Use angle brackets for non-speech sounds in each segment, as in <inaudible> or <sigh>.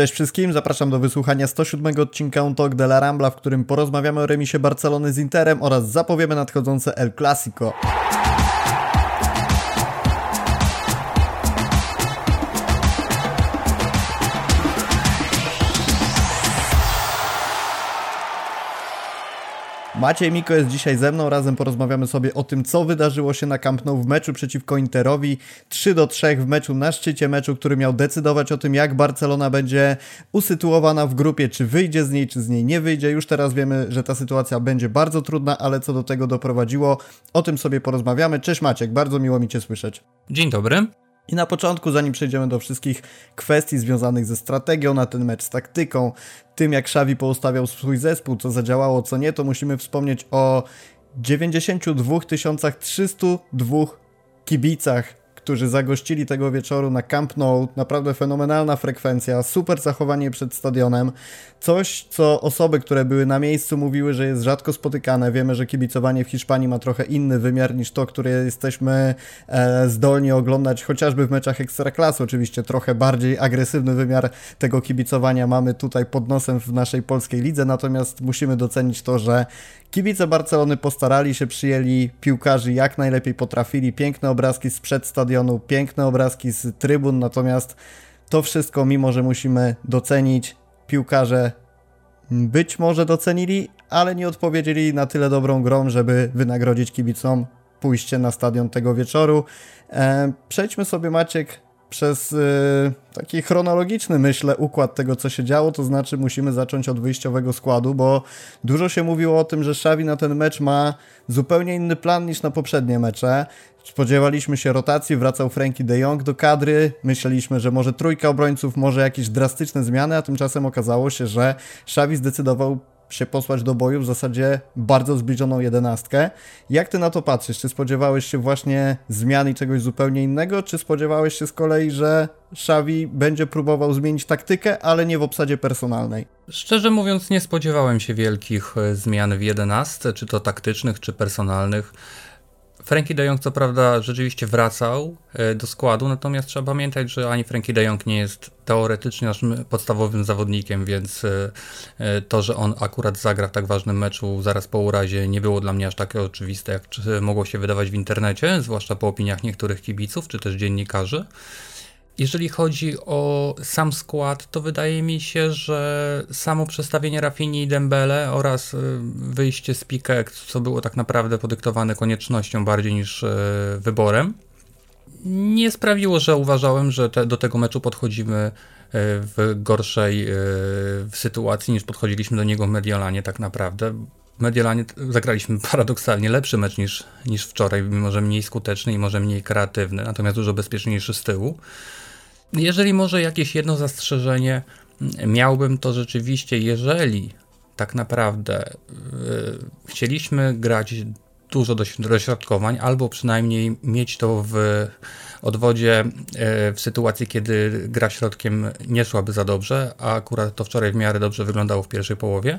Cześć wszystkim, zapraszam do wysłuchania 107 odcinka Un Talk de la Rambla, w którym porozmawiamy o remisie Barcelony z Interem oraz zapowiemy nadchodzące El Clasico. Maciej Miko jest dzisiaj ze mną, razem porozmawiamy sobie o tym, co wydarzyło się na Camp Nou w meczu przeciwko Interowi. 3 do 3 w meczu na szczycie meczu, który miał decydować o tym, jak Barcelona będzie usytuowana w grupie, czy wyjdzie z niej, czy z niej nie wyjdzie. Już teraz wiemy, że ta sytuacja będzie bardzo trudna, ale co do tego doprowadziło, o tym sobie porozmawiamy. Cześć Maciek, bardzo miło mi Cię słyszeć. Dzień dobry. I na początku, zanim przejdziemy do wszystkich kwestii związanych ze strategią na ten mecz, z taktyką, tym jak Xavi poustawiał swój zespół, co zadziałało, co nie, to musimy wspomnieć o 92 302 kibicach którzy zagościli tego wieczoru na Camp Nou. Naprawdę fenomenalna frekwencja, super zachowanie przed stadionem. Coś, co osoby, które były na miejscu, mówiły, że jest rzadko spotykane. Wiemy, że kibicowanie w Hiszpanii ma trochę inny wymiar niż to, które jesteśmy e, zdolni oglądać, chociażby w meczach ekstraklasy. Oczywiście trochę bardziej agresywny wymiar tego kibicowania mamy tutaj pod nosem w naszej polskiej lidze, natomiast musimy docenić to, że Kibice Barcelony postarali się, przyjęli piłkarzy jak najlepiej potrafili. Piękne obrazki sprzed stadionu, piękne obrazki z trybun, natomiast to wszystko, mimo że musimy docenić, piłkarze być może docenili, ale nie odpowiedzieli na tyle dobrą grą, żeby wynagrodzić kibicom pójście na stadion tego wieczoru. E, przejdźmy sobie, Maciek, przez y, taki chronologiczny, myślę, układ tego, co się działo, to znaczy musimy zacząć od wyjściowego składu, bo dużo się mówiło o tym, że Xavi na ten mecz ma zupełnie inny plan niż na poprzednie mecze. Spodziewaliśmy się rotacji, wracał Frankie de Jong do kadry, myśleliśmy, że może trójka obrońców, może jakieś drastyczne zmiany, a tymczasem okazało się, że Xavi zdecydował się posłać do boju w zasadzie bardzo zbliżoną jedenastkę. Jak ty na to patrzysz? Czy spodziewałeś się właśnie zmian i czegoś zupełnie innego, czy spodziewałeś się z kolei, że Xavi będzie próbował zmienić taktykę, ale nie w obsadzie personalnej? Szczerze mówiąc, nie spodziewałem się wielkich e, zmian w jedenastce, czy to taktycznych, czy personalnych. Frankie de Jong co prawda rzeczywiście wracał e, do składu, natomiast trzeba pamiętać, że ani Frankie de Jong nie jest teoretycznie naszym podstawowym zawodnikiem, więc e, e, to, że on akurat zagra w tak ważnym meczu zaraz po urazie nie było dla mnie aż takie oczywiste, jak mogło się wydawać w internecie, zwłaszcza po opiniach niektórych kibiców czy też dziennikarzy. Jeżeli chodzi o sam skład, to wydaje mi się, że samo przestawienie Rafini i Dembele oraz y, wyjście z Pique, co było tak naprawdę podyktowane koniecznością bardziej niż y, wyborem, nie sprawiło, że uważałem, że te, do tego meczu podchodzimy y, w gorszej w sytuacji niż podchodziliśmy do niego w Mediolanie tak naprawdę. W Mediolanie zagraliśmy <laughs> paradoksalnie lepszy mecz niż, niż wczoraj, mimo że mniej skuteczny i może mniej kreatywny, natomiast dużo bezpieczniejszy z tyłu. Jeżeli może jakieś jedno zastrzeżenie miałbym, to rzeczywiście, jeżeli tak naprawdę yy, chcieliśmy grać dużo dośrodkowań, albo przynajmniej mieć to w odwodzie yy, w sytuacji, kiedy gra środkiem nie szłaby za dobrze, a akurat to wczoraj w miarę dobrze wyglądało w pierwszej połowie,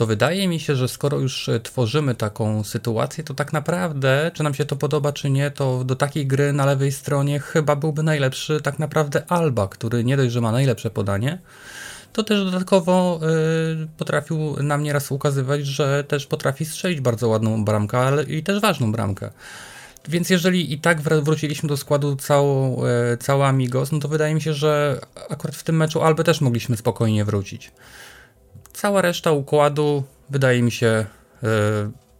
to wydaje mi się, że skoro już e, tworzymy taką sytuację, to tak naprawdę, czy nam się to podoba, czy nie, to do takiej gry na lewej stronie chyba byłby najlepszy tak naprawdę Alba, który nie dość, że ma najlepsze podanie, to też dodatkowo y, potrafił nam nieraz ukazywać, że też potrafi strzelić bardzo ładną bramkę, ale i też ważną bramkę. Więc jeżeli i tak wróciliśmy do składu całą, y, cała Amigos, no to wydaje mi się, że akurat w tym meczu Albę też mogliśmy spokojnie wrócić. Cała reszta układu, wydaje mi się, yy,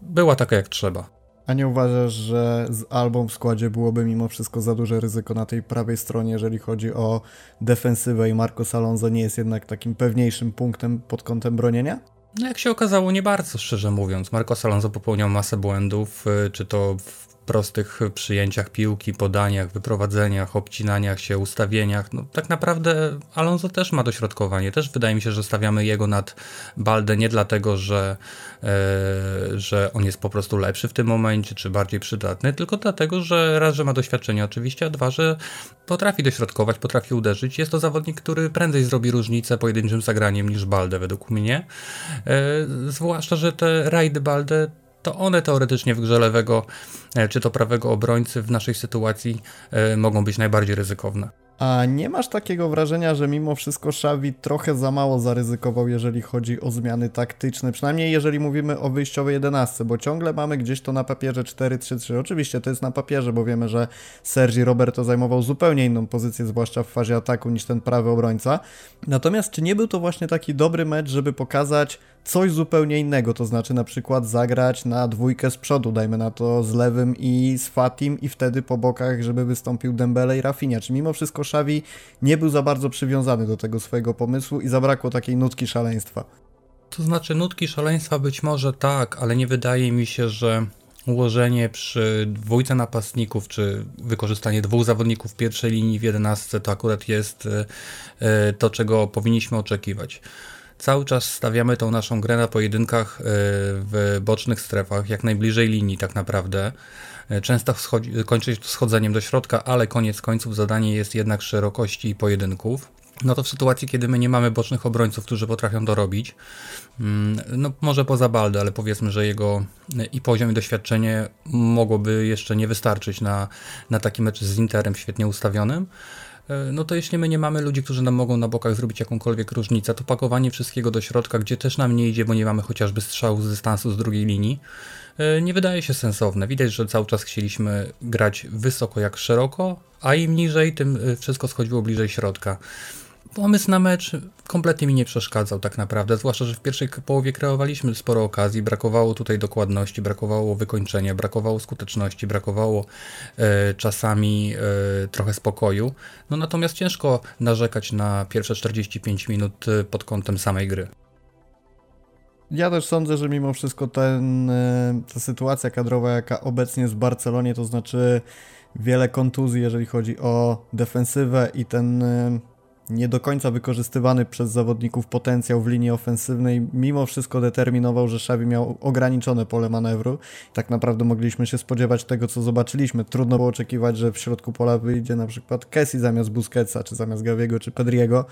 była taka jak trzeba. A nie uważasz, że z Albą w składzie byłoby mimo wszystko za duże ryzyko na tej prawej stronie, jeżeli chodzi o defensywę i Marco Alonso nie jest jednak takim pewniejszym punktem pod kątem bronienia? No jak się okazało, nie bardzo, szczerze mówiąc. Marco Alonso popełniał masę błędów, y, czy to w prostych przyjęciach piłki, podaniach, wyprowadzeniach, obcinaniach się, ustawieniach. No, tak naprawdę Alonso też ma dośrodkowanie. Też wydaje mi się, że stawiamy jego nad Baldę nie dlatego, że, e, że on jest po prostu lepszy w tym momencie, czy bardziej przydatny, tylko dlatego, że raz, że ma doświadczenie oczywiście, a dwa, że potrafi dośrodkować, potrafi uderzyć. Jest to zawodnik, który prędzej zrobi różnicę pojedynczym zagraniem niż Baldę według mnie. E, zwłaszcza, że te rajdy Baldę to one teoretycznie w grze lewego e, czy to prawego obrońcy w naszej sytuacji e, mogą być najbardziej ryzykowne. A nie masz takiego wrażenia, że mimo wszystko Xavi trochę za mało zaryzykował, jeżeli chodzi o zmiany taktyczne, przynajmniej jeżeli mówimy o wyjściowej 11, bo ciągle mamy gdzieś to na papierze 4-3-3. Oczywiście to jest na papierze, bo wiemy, że Sergi Roberto zajmował zupełnie inną pozycję, zwłaszcza w fazie ataku niż ten prawy obrońca. Natomiast czy nie był to właśnie taki dobry mecz, żeby pokazać coś zupełnie innego, to znaczy na przykład zagrać na dwójkę z przodu, dajmy na to z lewym i z Fatim i wtedy po bokach, żeby wystąpił Dembele i Rafinha. Czy mimo wszystko Xavi nie był za bardzo przywiązany do tego swojego pomysłu i zabrakło takiej nutki szaleństwa? To znaczy nutki szaleństwa być może tak, ale nie wydaje mi się, że ułożenie przy dwójce napastników, czy wykorzystanie dwóch zawodników pierwszej linii w jedenastce to akurat jest e, e, to, czego powinniśmy oczekiwać cały czas stawiamy tą naszą grę na pojedynkach e, w bocznych strefach, jak najbliżej linii tak naprawdę. E, często kończy się to schodzeniem do środka, ale koniec końców zadanie jest jednak szerokości pojedynków. No to w sytuacji, kiedy my nie mamy bocznych obrońców, którzy potrafią to robić, mm, no może poza Balde, ale powiedzmy, że jego e, i poziom i doświadczenie mogłoby jeszcze nie wystarczyć na, na taki mecz z Interem świetnie ustawionym, no to jeśli my nie mamy ludzi, którzy nam mogą na bokach zrobić jakąkolwiek różnicę, to pakowanie wszystkiego do środka, gdzie też nam nie idzie, bo nie mamy chociażby strzału z dystansu z drugiej linii, e, nie wydaje się sensowne. Widać, że cały czas chcieliśmy grać wysoko jak szeroko, a im niżej, tym e, wszystko schodziło bliżej środka pomysł na mecz kompletnie mi nie przeszkadzał tak naprawdę, zwłaszcza, że w pierwszej połowie kreowaliśmy sporo okazji, brakowało tutaj dokładności, brakowało wykończenia, brakowało skuteczności, brakowało e, czasami e, trochę spokoju. No natomiast ciężko narzekać na pierwsze 45 minut e, pod kątem samej gry. Ja też sądzę, że mimo wszystko ten, e, ta sytuacja kadrowa, jaka obecnie jest w Barcelonie, to znaczy wiele kontuzji, jeżeli chodzi o defensywę i ten e, nie do końca wykorzystywany przez zawodników potencjał w linii ofensywnej mimo wszystko determinował, że Xavi miał ograniczone pole manewru. Tak naprawdę mogliśmy się spodziewać tego, co zobaczyliśmy. Trudno było oczekiwać, że w środku pola wyjdzie na przykład Kessi zamiast Busquetsa, czy zamiast Gaviego, czy Pedriego.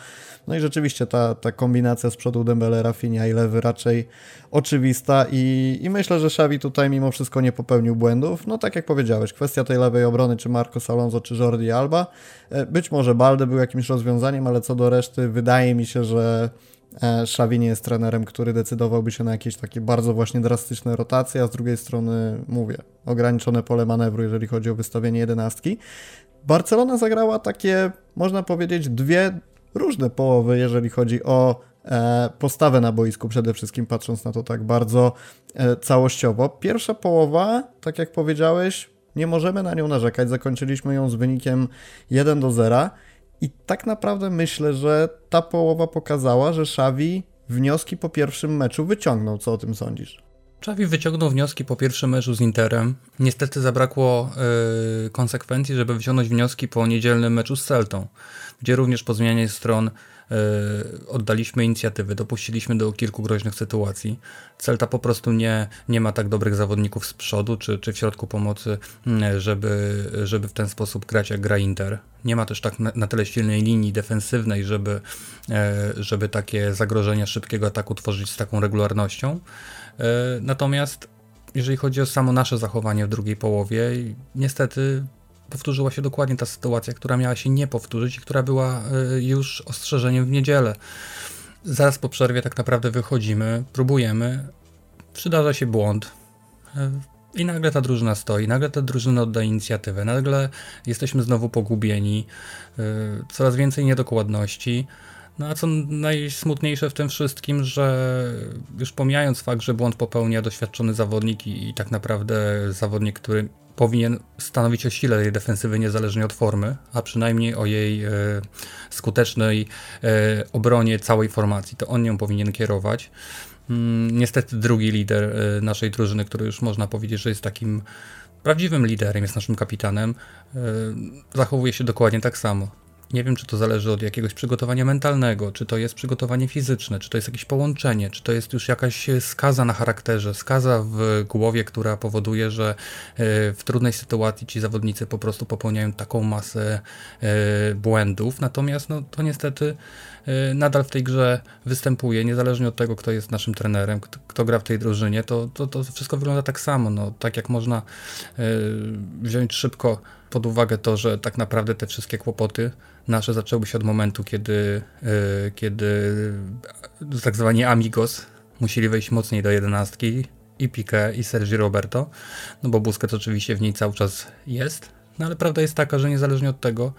No i rzeczywiście ta, ta kombinacja z przodu Dembele, Rafinha i lewy raczej oczywista i, i myślę, że Xavi tutaj mimo wszystko nie popełnił błędów. No tak jak powiedziałeś, kwestia tej lewej obrony, czy Marcos Alonso, czy Jordi Alba. E, być może Balde był jakimś rozwiązaniem, ale co do reszty wydaje mi się, że e, Xavi nie jest trenerem, który decydowałby się na jakieś takie bardzo właśnie drastyczne rotacje, a z drugiej strony mówię, ograniczone pole manewru, jeżeli chodzi o wystawienie jedenastki. Barcelona zagrała takie, można powiedzieć, dwie różne połowy, jeżeli chodzi o e, postawę na boisku, przede wszystkim patrząc na to tak bardzo e, całościowo. Pierwsza połowa, tak jak powiedziałeś, nie możemy na nią narzekać. Zakończyliśmy ją z wynikiem 1 do 0. I tak naprawdę myślę, że ta połowa pokazała, że Xavi wnioski po pierwszym meczu wyciągnął. Co o tym sądzisz? Xavi wyciągnął wnioski po pierwszym meczu z Interem. Niestety zabrakło yy, konsekwencji, żeby wyciągnąć wnioski po niedzielnym meczu z Celtą, gdzie również po zmianie stron oddaliśmy inicjatywy, dopuściliśmy do kilku groźnych sytuacji. Celta po prostu nie, nie ma tak dobrych zawodników z przodu czy, czy w środku pomocy, mm, żeby, żeby w ten sposób grać jak gra Inter. Nie ma też tak na, na tyle silnej linii defensywnej, żeby, e, żeby takie zagrożenia szybkiego ataku tworzyć z taką regularnością. E, natomiast jeżeli chodzi o samo nasze zachowanie w drugiej połowie, niestety powtórzyła się dokładnie ta sytuacja, która miała się nie powtórzyć i która była e, już ostrzeżeniem w niedzielę. Zaraz po przerwie tak naprawdę wychodzimy, próbujemy, przydarza się błąd. E, I nagle ta drużyna stoi, nagle ta drużyna odda inicjatywę, nagle jesteśmy znowu pogubieni, e, coraz więcej niedokładności. No a co najsmutniejsze w tym wszystkim, że już pomijając fakt, że błąd popełnia doświadczony zawodnik i, i tak naprawdę zawodnik, który powinien stanowić o sile tej defensywy niezależnie od formy, a przynajmniej o jej e, skutecznej e, obronie całej formacji. To on ją powinien kierować. Mm, niestety drugi lider e, naszej drużyny, który już można powiedzieć, że jest takim prawdziwym liderem, jest naszym kapitanem, e, zachowuje się dokładnie tak samo. Nie wiem, czy to zależy od jakiegoś przygotowania mentalnego, czy to jest przygotowanie fizyczne, czy to jest jakieś połączenie, czy to jest już jakaś skaza na charakterze, skaza w głowie, która powoduje, że e, w trudnej sytuacji ci zawodnicy po prostu popełniają taką masę e, błędów. Natomiast no, to niestety e, nadal w tej grze występuje, niezależnie od tego, kto jest naszym trenerem, kto gra w tej drużynie, to, to, to wszystko wygląda tak samo. No, tak jak można wziąć szybko pod uwagę to, że tak naprawdę te wszystkie kłopoty nasze zaczęły się od momentu, kiedy, y, kiedy tak zwani amigos musieli wejść mocniej do jedenastki i Pique i Sergi Roberto, no bo Busquets oczywiście w niej cały czas jest, no ale prawda jest taka, że niezależnie od tego,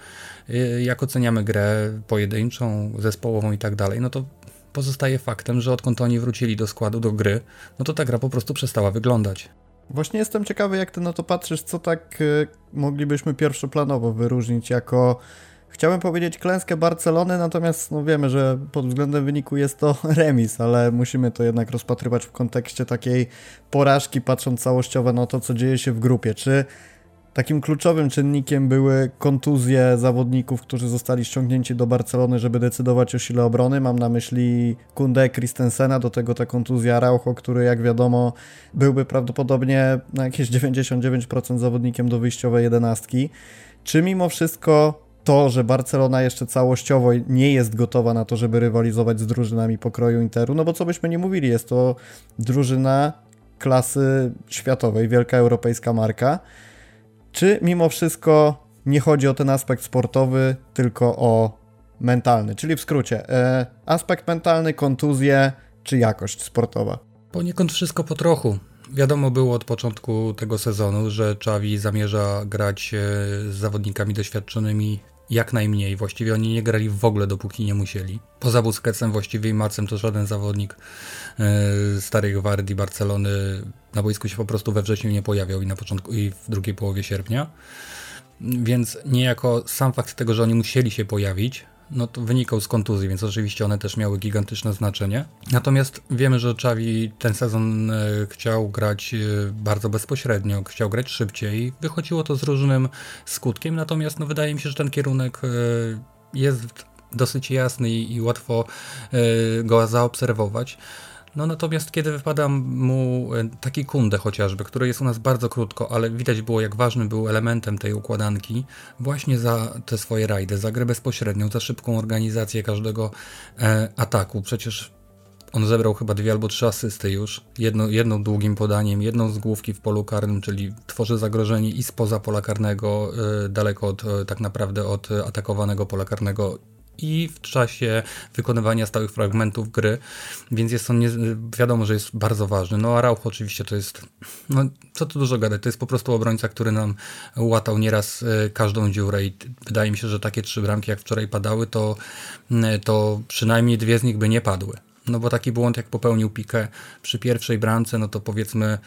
y, jak oceniamy grę pojedynczą, zespołową i tak dalej, no to pozostaje faktem, że odkąd oni wrócili do składu, do gry, no to ta gra po prostu przestała wyglądać. Właśnie jestem ciekawy, jak ty na to patrzysz, co tak y, moglibyśmy pierwszoplanowo wyróżnić jako Chciałem powiedzieć klęskę Barcelony, natomiast no wiemy, że pod względem wyniku jest to <laughs> remis, ale musimy to jednak rozpatrywać w kontekście takiej porażki, patrząc całościowo na to, co dzieje się w grupie. Czy takim kluczowym czynnikiem były kontuzje zawodników, którzy zostali ściągnięci do Barcelony, żeby decydować o sile obrony? Mam na myśli Kunde Christensena, do tego ta kontuzja Araujo, który jak wiadomo byłby prawdopodobnie na jakieś 99% zawodnikiem do wyjściowej jedenastki. Czy mimo wszystko to, że Barcelona jeszcze całościowo nie jest gotowa na to, żeby rywalizować z drużynami pokroju Interu, no bo co byśmy nie mówili, jest to drużyna klasy światowej, wielka europejska marka. Czy mimo wszystko nie chodzi o ten aspekt sportowy, tylko o mentalny? Czyli w skrócie, e, aspekt mentalny, kontuzje czy jakość sportowa? Poniekąd wszystko po trochu. Wiadomo było od początku tego sezonu, że Czawi zamierza grać e, z zawodnikami doświadczonymi jak najmniej. Właściwie oni nie grali w ogóle, dopóki nie musieli. Poza Busquetsem właściwie i Macem to żaden zawodnik yy, starej gwardii Barcelony na boisku się po prostu we wrześniu nie pojawiał i na początku i w drugiej połowie sierpnia. Więc niejako sam fakt tego, że oni musieli się pojawić, no to wynikał z kontuzji, więc oczywiście one też miały gigantyczne znaczenie. Natomiast wiemy, że Czawi ten sezon e, chciał grać e, bardzo bezpośrednio, chciał grać szybciej. Wychodziło to z różnym skutkiem, natomiast no, wydaje mi się, że ten kierunek e, jest dosyć jasny i łatwo go zaobserwować. No natomiast kiedy wypada mu e, taki kunde chociażby, który jest u nas bardzo krótko, ale widać było jak ważny był elementem tej układanki, właśnie za te swoje rajdy, za grę bezpośrednią, za szybką organizację każdego e, ataku. Przecież on zebrał chyba dwie albo trzy asysty już. Jedno, jedną długim podaniem, jedną z główki w polu karnym, czyli tworzy zagrożenie i spoza pola karnego, e, daleko od, e, tak naprawdę od atakowanego pola karnego i w czasie wykonywania stałych fragmentów gry, więc jest on, nie, wiadomo, że jest bardzo ważny. No a Rauch oczywiście to jest, no co tu dużo gadać, to jest po prostu obrońca, który nam łatał nieraz e, każdą dziurę i wydaje mi się, że takie trzy bramki jak wczoraj padały, to, to przynajmniej dwie z nich by nie padły. No bo taki błąd jak popełnił Piqué przy pierwszej bramce, no to powiedzmy,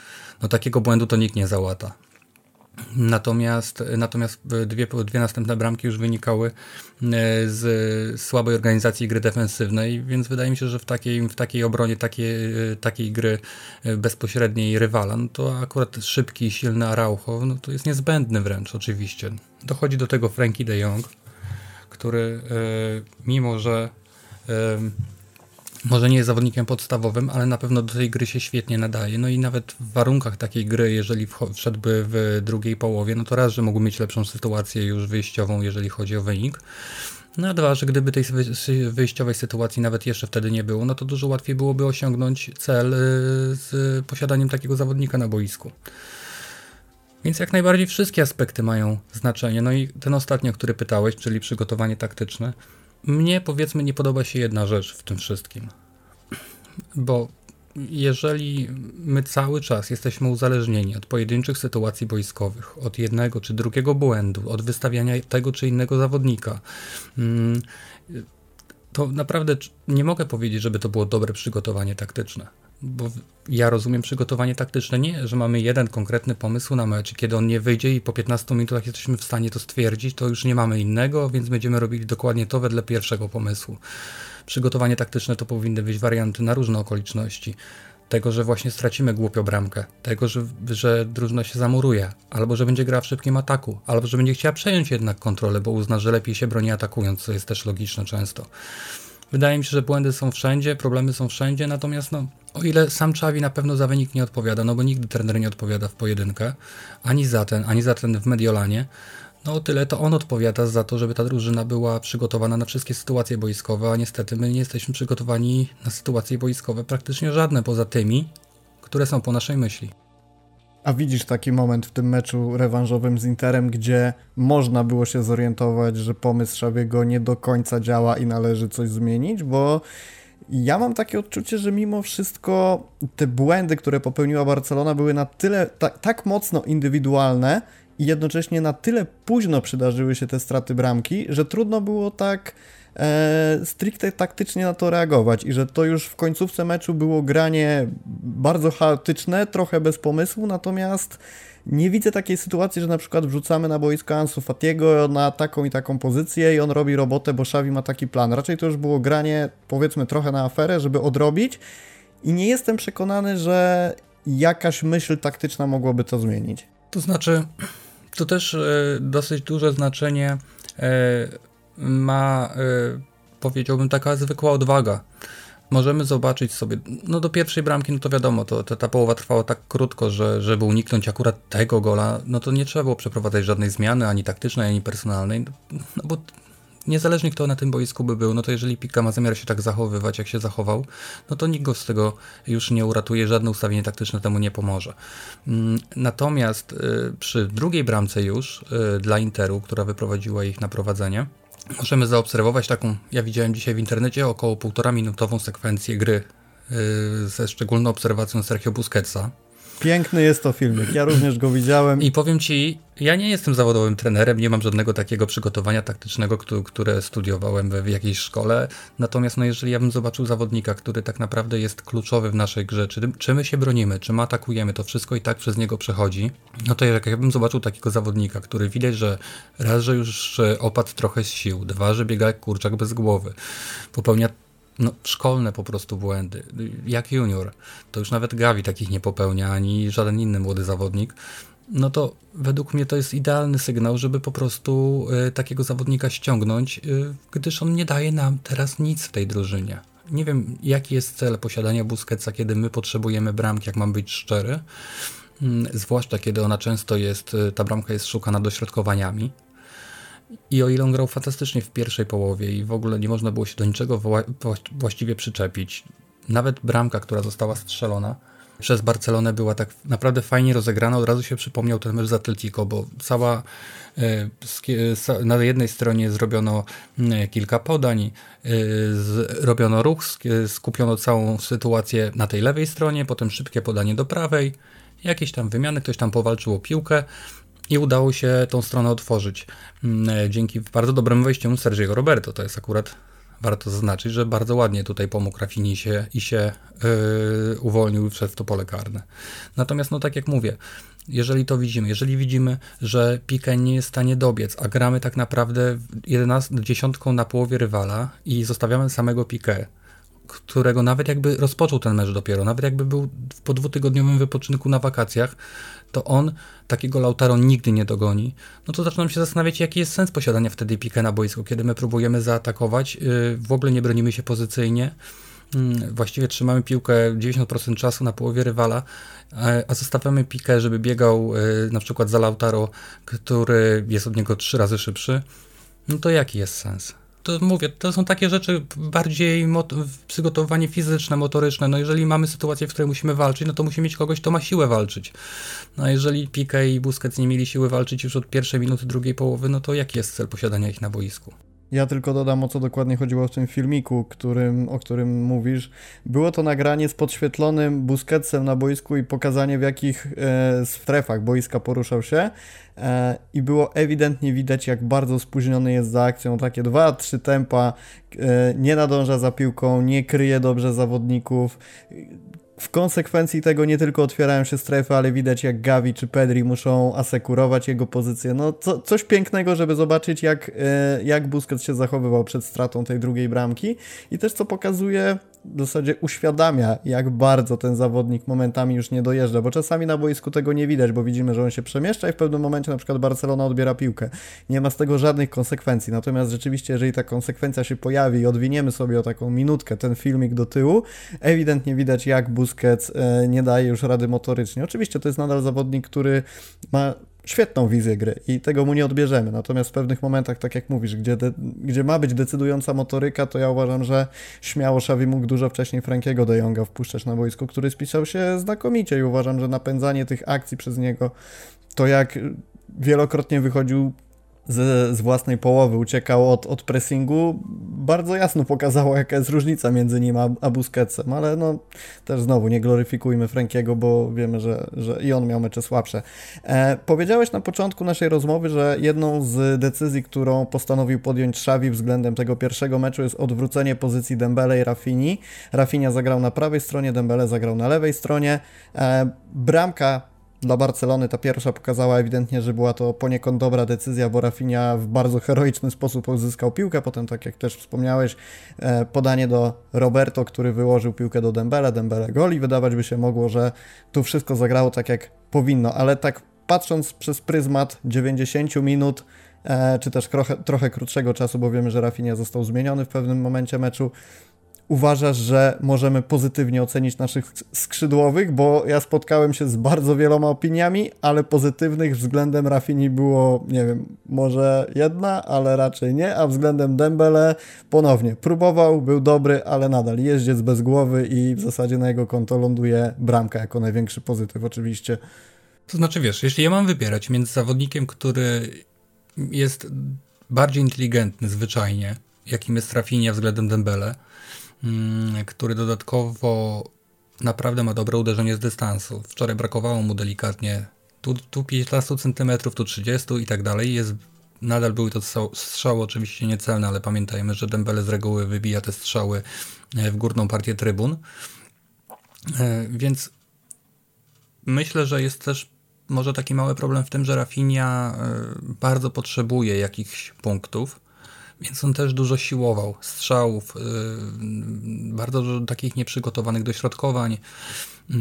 no takiego błędu to nikt nie załata. Natomiast, natomiast dwie, dwie następne bramki już wynikały e, z słabej organizacji gry defensywnej, więc wydaje mi się, że w takiej, w takiej obronie takiej, e, takiej gry e, bezpośredniej rywala, no to akurat szybki, silny Araujo, no to jest niezbędny wręcz oczywiście. Dochodzi do tego Frankie de Jong, który mimo, że może nie jest zawodnikiem podstawowym, ale na pewno do tej gry się świetnie nadaje. No i nawet w warunkach takiej gry, jeżeli wszedłby w drugiej połowie, no to raz, że mógł mieć lepszą sytuację już wyjściową, jeżeli chodzi o wynik. No a dwa, że gdyby tej wyjściowej sytuacji nawet jeszcze wtedy nie było, no to dużo łatwiej byłoby osiągnąć cel y, z posiadaniem takiego zawodnika na boisku. Więc jak najbardziej wszystkie aspekty mają znaczenie. No i ten ostatni, o który pytałeś, czyli przygotowanie taktyczne. Mnie powiedzmy nie podoba się jedna rzecz w tym wszystkim. Bo jeżeli my cały czas jesteśmy uzależnieni od pojedynczych sytuacji boiskowych, od jednego czy drugiego błędu, od wystawiania tego czy innego zawodnika, mm, to naprawdę nie mogę powiedzieć, żeby to było dobre przygotowanie taktyczne bo ja rozumiem przygotowanie taktyczne nie, że mamy jeden konkretny pomysł na mecz, kiedy on nie wyjdzie i po 15 minutach jesteśmy w stanie to stwierdzić, to już nie mamy innego, więc będziemy robili dokładnie to wedle pierwszego pomysłu. Przygotowanie taktyczne to powinny być warianty na różne okoliczności. Tego, że właśnie stracimy głupio bramkę, tego, że, że drużyna się zamuruje, albo że będzie grała w szybkim ataku, albo że będzie chciała przejąć jednak kontrolę, bo uzna, że lepiej się broni atakując, co jest też logiczne często. Wydaje mi się, że błędy są wszędzie, problemy są wszędzie, natomiast no, o ile sam Czawi na pewno za wynik nie odpowiada, no bo nigdy trener nie odpowiada w pojedynkę, ani za ten, ani za ten w Mediolanie, no o tyle to on odpowiada za to, żeby ta drużyna była przygotowana na wszystkie sytuacje boiskowe, a niestety my nie jesteśmy przygotowani na sytuacje boiskowe praktycznie żadne poza tymi, które są po naszej myśli. A widzisz taki moment w tym meczu rewanżowym z Interem, gdzie można było się zorientować, że pomysł Szabiego nie do końca działa i należy coś zmienić, bo ja mam takie odczucie, że mimo wszystko te błędy, które popełniła Barcelona, były na tyle, ta, tak mocno indywidualne i jednocześnie na tyle późno przydarzyły się te straty bramki, że trudno było tak e, stricte taktycznie na to reagować i że to już w końcówce meczu było granie bardzo chaotyczne, trochę bez pomysłu, natomiast nie widzę takiej sytuacji, że na przykład wrzucamy na boisko Ansu Fatiego na taką i taką pozycję i on robi robotę, bo Xavi ma taki plan. Raczej to już było granie, powiedzmy, trochę na aferę, żeby odrobić i nie jestem przekonany, że jakaś myśl taktyczna mogłaby to zmienić. To znaczy, to też y, dosyć duże znaczenie y, ma, y, powiedziałbym, taka zwykła odwaga możemy zobaczyć sobie, no do pierwszej bramki, no to wiadomo, to, to, ta połowa trwała tak krótko, że żeby uniknąć akurat tego gola, no to nie trzeba było przeprowadzać żadnej zmiany, ani taktycznej, ani personalnej, no bo niezależnie kto na tym boisku by był, no to jeżeli Pika ma zamiar się tak zachowywać, jak się zachował, no to nikt go z tego już nie uratuje, żadne ustawienie taktyczne temu nie pomoże. Mm, natomiast y, przy drugiej bramce już y, dla Interu, która wyprowadziła ich na prowadzenie, możemy zaobserwować taką, ja widziałem dzisiaj w internecie, około półtora minutową sekwencję gry yy, ze szczególną obserwacją Sergio Busquetsa, Piękny jest to filmik, ja również go widziałem. I powiem ci, ja nie jestem zawodowym trenerem, nie mam żadnego takiego przygotowania taktycznego, które studiowałem w jakiejś szkole. Natomiast no, jeżeli ja bym zobaczył zawodnika, który tak naprawdę jest kluczowy w naszej grze, czy, czy my się bronimy, czy my atakujemy, to wszystko i tak przez niego przechodzi, no to jak ja bym zobaczył takiego zawodnika, który widać, że raz, że już opadł trochę z sił, dwa, że biega jak kurczak bez głowy, popełnia no, szkolne po prostu błędy. Jak junior, to już nawet Gavi takich nie popełnia, ani żaden inny młody zawodnik. No to według mnie to jest idealny sygnał, żeby po prostu y, takiego zawodnika ściągnąć, y, gdyż on nie daje nam teraz nic w tej drużynie. Nie wiem, jaki jest cel posiadania Busquetsa, kiedy my potrzebujemy bramki, jak mam być szczery. Y, zwłaszcza kiedy ona często jest, y, ta bramka jest szukana dośrodkowaniami. I o ile on grał fantastycznie w pierwszej połowie i w ogóle nie można było się do niczego właściwie przyczepić, nawet bramka, która została strzelona przez Barcelonę była tak naprawdę fajnie rozegrana. Od razu się przypomniał ten mecz z Atletico, bo cała e, na jednej stronie zrobiono kilka podań, e, robiono ruch, skupiono całą sytuację na tej lewej stronie, potem szybkie podanie do prawej, jakieś tam wymiany, ktoś tam powalczył o piłkę, i udało się tą stronę otworzyć mm, e, dzięki bardzo dobremu wejściu Sergiego Roberto. To jest akurat warto zaznaczyć, że bardzo ładnie tutaj pomógł Rafini się i się yy, uwolnił przed to pole karne. Natomiast, no tak jak mówię, jeżeli to widzimy, jeżeli widzimy, że Pique nie jest w stanie dobiec, a gramy tak naprawdę 11, dziesiątką na połowie rywala i zostawiamy samego Pique, którego nawet jakby rozpoczął ten mecz dopiero, nawet jakby był po dwutygodniowym wypoczynku na wakacjach, to on takiego Lautaro nigdy nie dogoni, no to zaczynam się zastanawiać, jaki jest sens posiadania wtedy pikę na boisku, kiedy my próbujemy zaatakować, yy, w ogóle nie bronimy się pozycyjnie, yy, właściwie trzymamy piłkę 90% czasu na połowie rywala, a zostawiamy pikę, żeby biegał yy, na przykład za Lautaro, który jest od niego trzy razy szybszy, no to jaki jest sens? To mówię, to są takie rzeczy bardziej przygotowanie fizyczne, motoryczne. No jeżeli mamy sytuację, w której musimy walczyć, no to musimy mieć kogoś, kto ma siłę walczyć. No a jeżeli Pique i Busquets nie mieli siły walczyć już od pierwszej minuty drugiej połowy, no to jaki jest cel posiadania ich na boisku? Ja tylko dodam, o co dokładnie chodziło w tym filmiku, którym, o którym mówisz. Było to nagranie z podświetlonym Busquetsem na boisku i pokazanie w jakich e, strefach boiska poruszał się e, i było ewidentnie widać, jak bardzo spóźniony jest za akcją. Takie dwa, trzy tempa, e, nie nadąża za piłką, nie kryje dobrze zawodników w konsekwencji tego nie tylko otwierają się strefy, ale widać jak Gavi czy Pedri muszą asekurować jego pozycję. No co, coś pięknego, żeby zobaczyć jak, e, jak Busquets się zachowywał przed stratą tej drugiej bramki i też co pokazuje w zasadzie uświadamia, jak bardzo ten zawodnik momentami już nie dojeżdża, bo czasami na boisku tego nie widać, bo widzimy, że on się przemieszcza i w pewnym momencie na przykład Barcelona odbiera piłkę. Nie ma z tego żadnych konsekwencji. Natomiast rzeczywiście, jeżeli ta konsekwencja się pojawi i odwiniemy sobie o taką minutkę ten filmik do tyłu, ewidentnie widać, jak Busquets e, nie daje już rady motorycznie. Oczywiście to jest nadal zawodnik, który ma świetną wizję gry i tego mu nie odbierzemy. Natomiast w pewnych momentach, tak jak mówisz, gdzie, de, gdzie ma być decydująca motoryka, to ja uważam, że śmiało Xavi mógł dużo wcześniej Frankiego de Jonga wpuszczać na boisko, który spisał się znakomicie i uważam, że napędzanie tych akcji przez niego, to jak wielokrotnie wychodził z, z własnej połowy uciekał od, od pressingu, bardzo jasno pokazało, jaka jest różnica między nim a, a Busquetsem, ale no też znowu nie gloryfikujmy Frankiego, bo wiemy, że, że i on miał mecze słabsze. E, powiedziałeś na początku naszej rozmowy, że jedną z decyzji, którą postanowił podjąć Xavi względem tego pierwszego meczu jest odwrócenie pozycji Dembele i Rafini. Rafinha zagrał na prawej stronie, Dembele zagrał na lewej stronie. E, bramka dla Barcelony ta pierwsza pokazała ewidentnie, że była to poniekąd dobra decyzja, bo Rafinha w bardzo heroiczny sposób uzyskał piłkę, potem tak jak też wspomniałeś, e, podanie do Roberto, który wyłożył piłkę do Dembele, Dembele goli, wydawać by się mogło, że tu wszystko zagrało tak jak powinno, ale tak patrząc przez pryzmat 90 minut, e, czy też trochę, trochę krótszego czasu, bo wiemy, że Rafinha został zmieniony w pewnym momencie meczu, uważasz, że możemy pozytywnie ocenić naszych skrzydłowych, bo ja spotkałem się z bardzo wieloma opiniami, ale pozytywnych względem Rafini było, nie wiem, może jedna, ale raczej nie, a względem Dembele ponownie. Próbował, był dobry, ale nadal jeździec bez głowy i w zasadzie na jego konto ląduje bramka jako największy pozytyw oczywiście. To znaczy, wiesz, jeśli ja mam wybierać między zawodnikiem, który jest bardziej inteligentny zwyczajnie, jakim jest Rafinha względem Dembele, który dodatkowo naprawdę ma dobre uderzenie z dystansu. Wczoraj brakowało mu delikatnie tu, tu 15 cm, tu 30 i tak dalej. Jest, nadal były to strzały oczywiście niecelne, ale pamiętajmy, że Dembele z reguły wybija te strzały e, w górną partię trybun. E, więc myślę, że jest też może taki mały problem w tym, że Rafinha e, bardzo potrzebuje jakichś punktów więc on też dużo siłował, strzałów, yy, bardzo dużo takich nieprzygotowanych dośrodkowań, yy,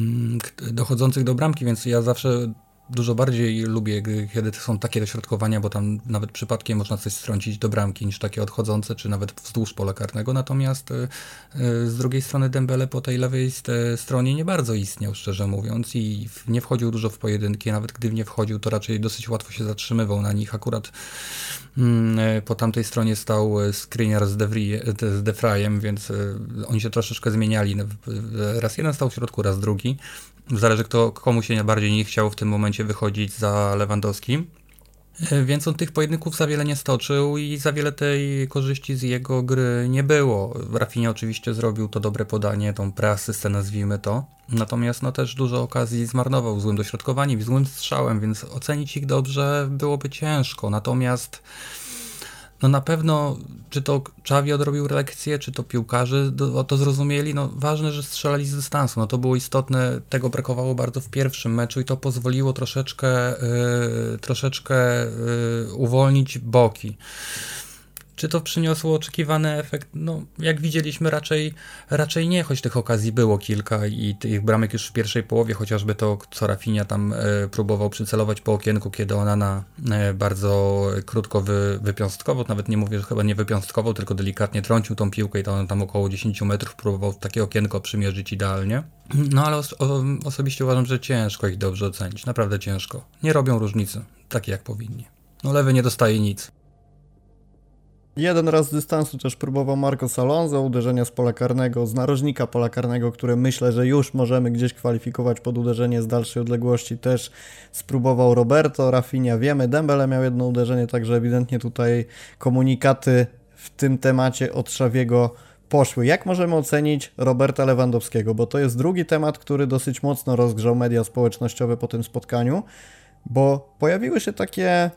dochodzących do bramki, więc ja zawsze dużo bardziej lubię, kiedy są takie dośrodkowania, bo tam nawet przypadkiem można coś strącić do bramki, niż takie odchodzące, czy nawet wzdłuż pola karnego. Natomiast y, y, z drugiej strony Dembele po tej lewej stronie nie bardzo istniał, szczerze mówiąc, i nie wchodził dużo w pojedynki. Nawet gdy nie wchodził, to raczej dosyć łatwo się zatrzymywał na nich. Akurat mm, y, po tamtej stronie stał Skriniar z, z Defrajem, więc oni się troszeczkę zmieniali. Raz jeden stał w środku, raz drugi. Zależy kto, komu się najbardziej nie chciał w tym momencie wychodzić za Lewandowskim. E, więc on tych pojedynków za wiele nie stoczył i za wiele tej korzyści z jego gry nie było. Rafinha oczywiście zrobił to dobre podanie, tą preasystę nazwijmy to. Natomiast no też dużo okazji zmarnował złym dośrodkowaniem i złym strzałem, więc ocenić ich dobrze byłoby ciężko. Natomiast no na pewno, czy to Czawi odrobił lekcję, czy to piłkarze to zrozumieli, no ważne, że strzelali z dystansu, no to było istotne, tego brakowało bardzo w pierwszym meczu i to pozwoliło troszeczkę, yy, troszeczkę yy, uwolnić boki. Czy to przyniosło oczekiwany efekt? No, jak widzieliśmy, raczej, raczej nie, choć tych okazji było kilka i tych bramek już w pierwszej połowie, chociażby to, co Rafinha tam e, próbował przycelować po okienku, kiedy ona na e, bardzo krótko wy, wypiąstkowo, nawet nie mówię, że chyba nie wypiąstkowo, tylko delikatnie trącił tą piłkę i to on tam około 10 metrów próbował takie okienko przymierzyć idealnie. No ale os osobiście uważam, że ciężko ich dobrze ocenić, naprawdę ciężko. Nie robią różnicy, takie jak powinni. No lewy nie dostaje nic. Jeden raz z dystansu też próbował Marcos Alonso, uderzenia z pola karnego, z narożnika pola karnego, które myślę, że już możemy gdzieś kwalifikować pod uderzenie z dalszej odległości. Też spróbował Roberto, Rafinha wiemy, Dembele miał jedno uderzenie, także ewidentnie tutaj komunikaty w tym temacie od Szawiego poszły. Jak możemy ocenić Roberta Lewandowskiego? Bo to jest drugi temat, który dosyć mocno rozgrzał media społecznościowe po tym spotkaniu, bo pojawiły się takie...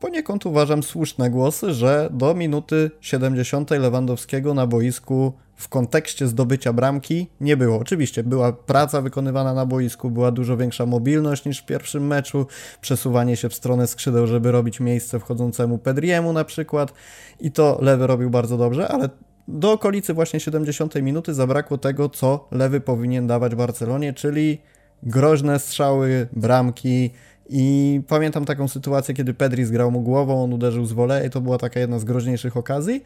Poniekąd uważam słuszne głosy, że do minuty 70 Lewandowskiego na boisku w kontekście zdobycia bramki nie było. Oczywiście była praca wykonywana na boisku, była dużo większa mobilność niż w pierwszym meczu, przesuwanie się w stronę skrzydeł, żeby robić miejsce wchodzącemu Pedriemu na przykład i to lewy robił bardzo dobrze, ale do okolicy właśnie 70 minuty zabrakło tego, co lewy powinien dawać Barcelonie, czyli groźne strzały, bramki, i pamiętam taką sytuację, kiedy Pedri zgrał mu głową, on uderzył z wolei, i to była taka jedna z groźniejszych okazji.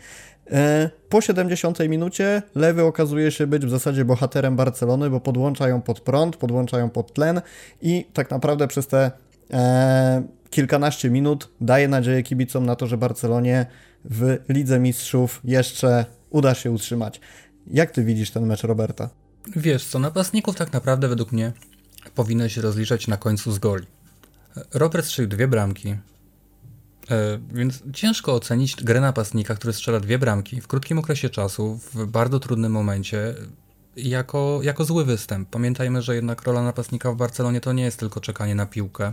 E, po 70 minucie Lewy okazuje się być w zasadzie bohaterem Barcelony, bo podłącza ją pod prąd, podłącza ją pod tlen i tak naprawdę przez te e, kilkanaście minut daje nadzieję kibicom na to, że Barcelonie w Lidze Mistrzów jeszcze uda się utrzymać. Jak ty widzisz ten mecz Roberta? Wiesz co, napastników tak naprawdę według mnie powinno się rozliczać na końcu z goli. Robert strzelił dwie bramki, e, więc ciężko ocenić grę napastnika, który strzela dwie bramki w krótkim okresie czasu, w bardzo trudnym momencie, jako, jako zły występ. Pamiętajmy, że jednak rola napastnika w Barcelonie to nie jest tylko czekanie na piłkę.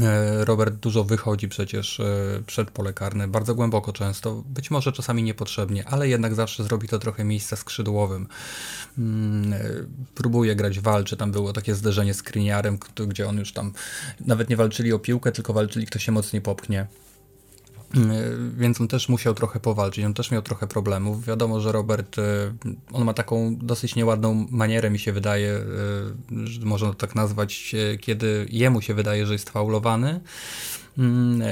E, Robert dużo wychodzi przecież e, przed pole karne, bardzo głęboko często, być może czasami niepotrzebnie, ale jednak zawsze zrobi to trochę miejsca skrzydłowym. Mm, e, próbuje grać, walczy, tam było takie zderzenie z Kriniarem, gdzie on już tam nawet nie walczyli o piłkę, tylko walczyli kto się mocniej popchnie. Y, więc on też musiał trochę powalczyć, on też miał trochę problemów. Wiadomo, że Robert, y, on ma taką dosyć nieładną manierę, mi się wydaje, y, że można to tak nazwać, kiedy jemu się wydaje, że jest faulowany, mm,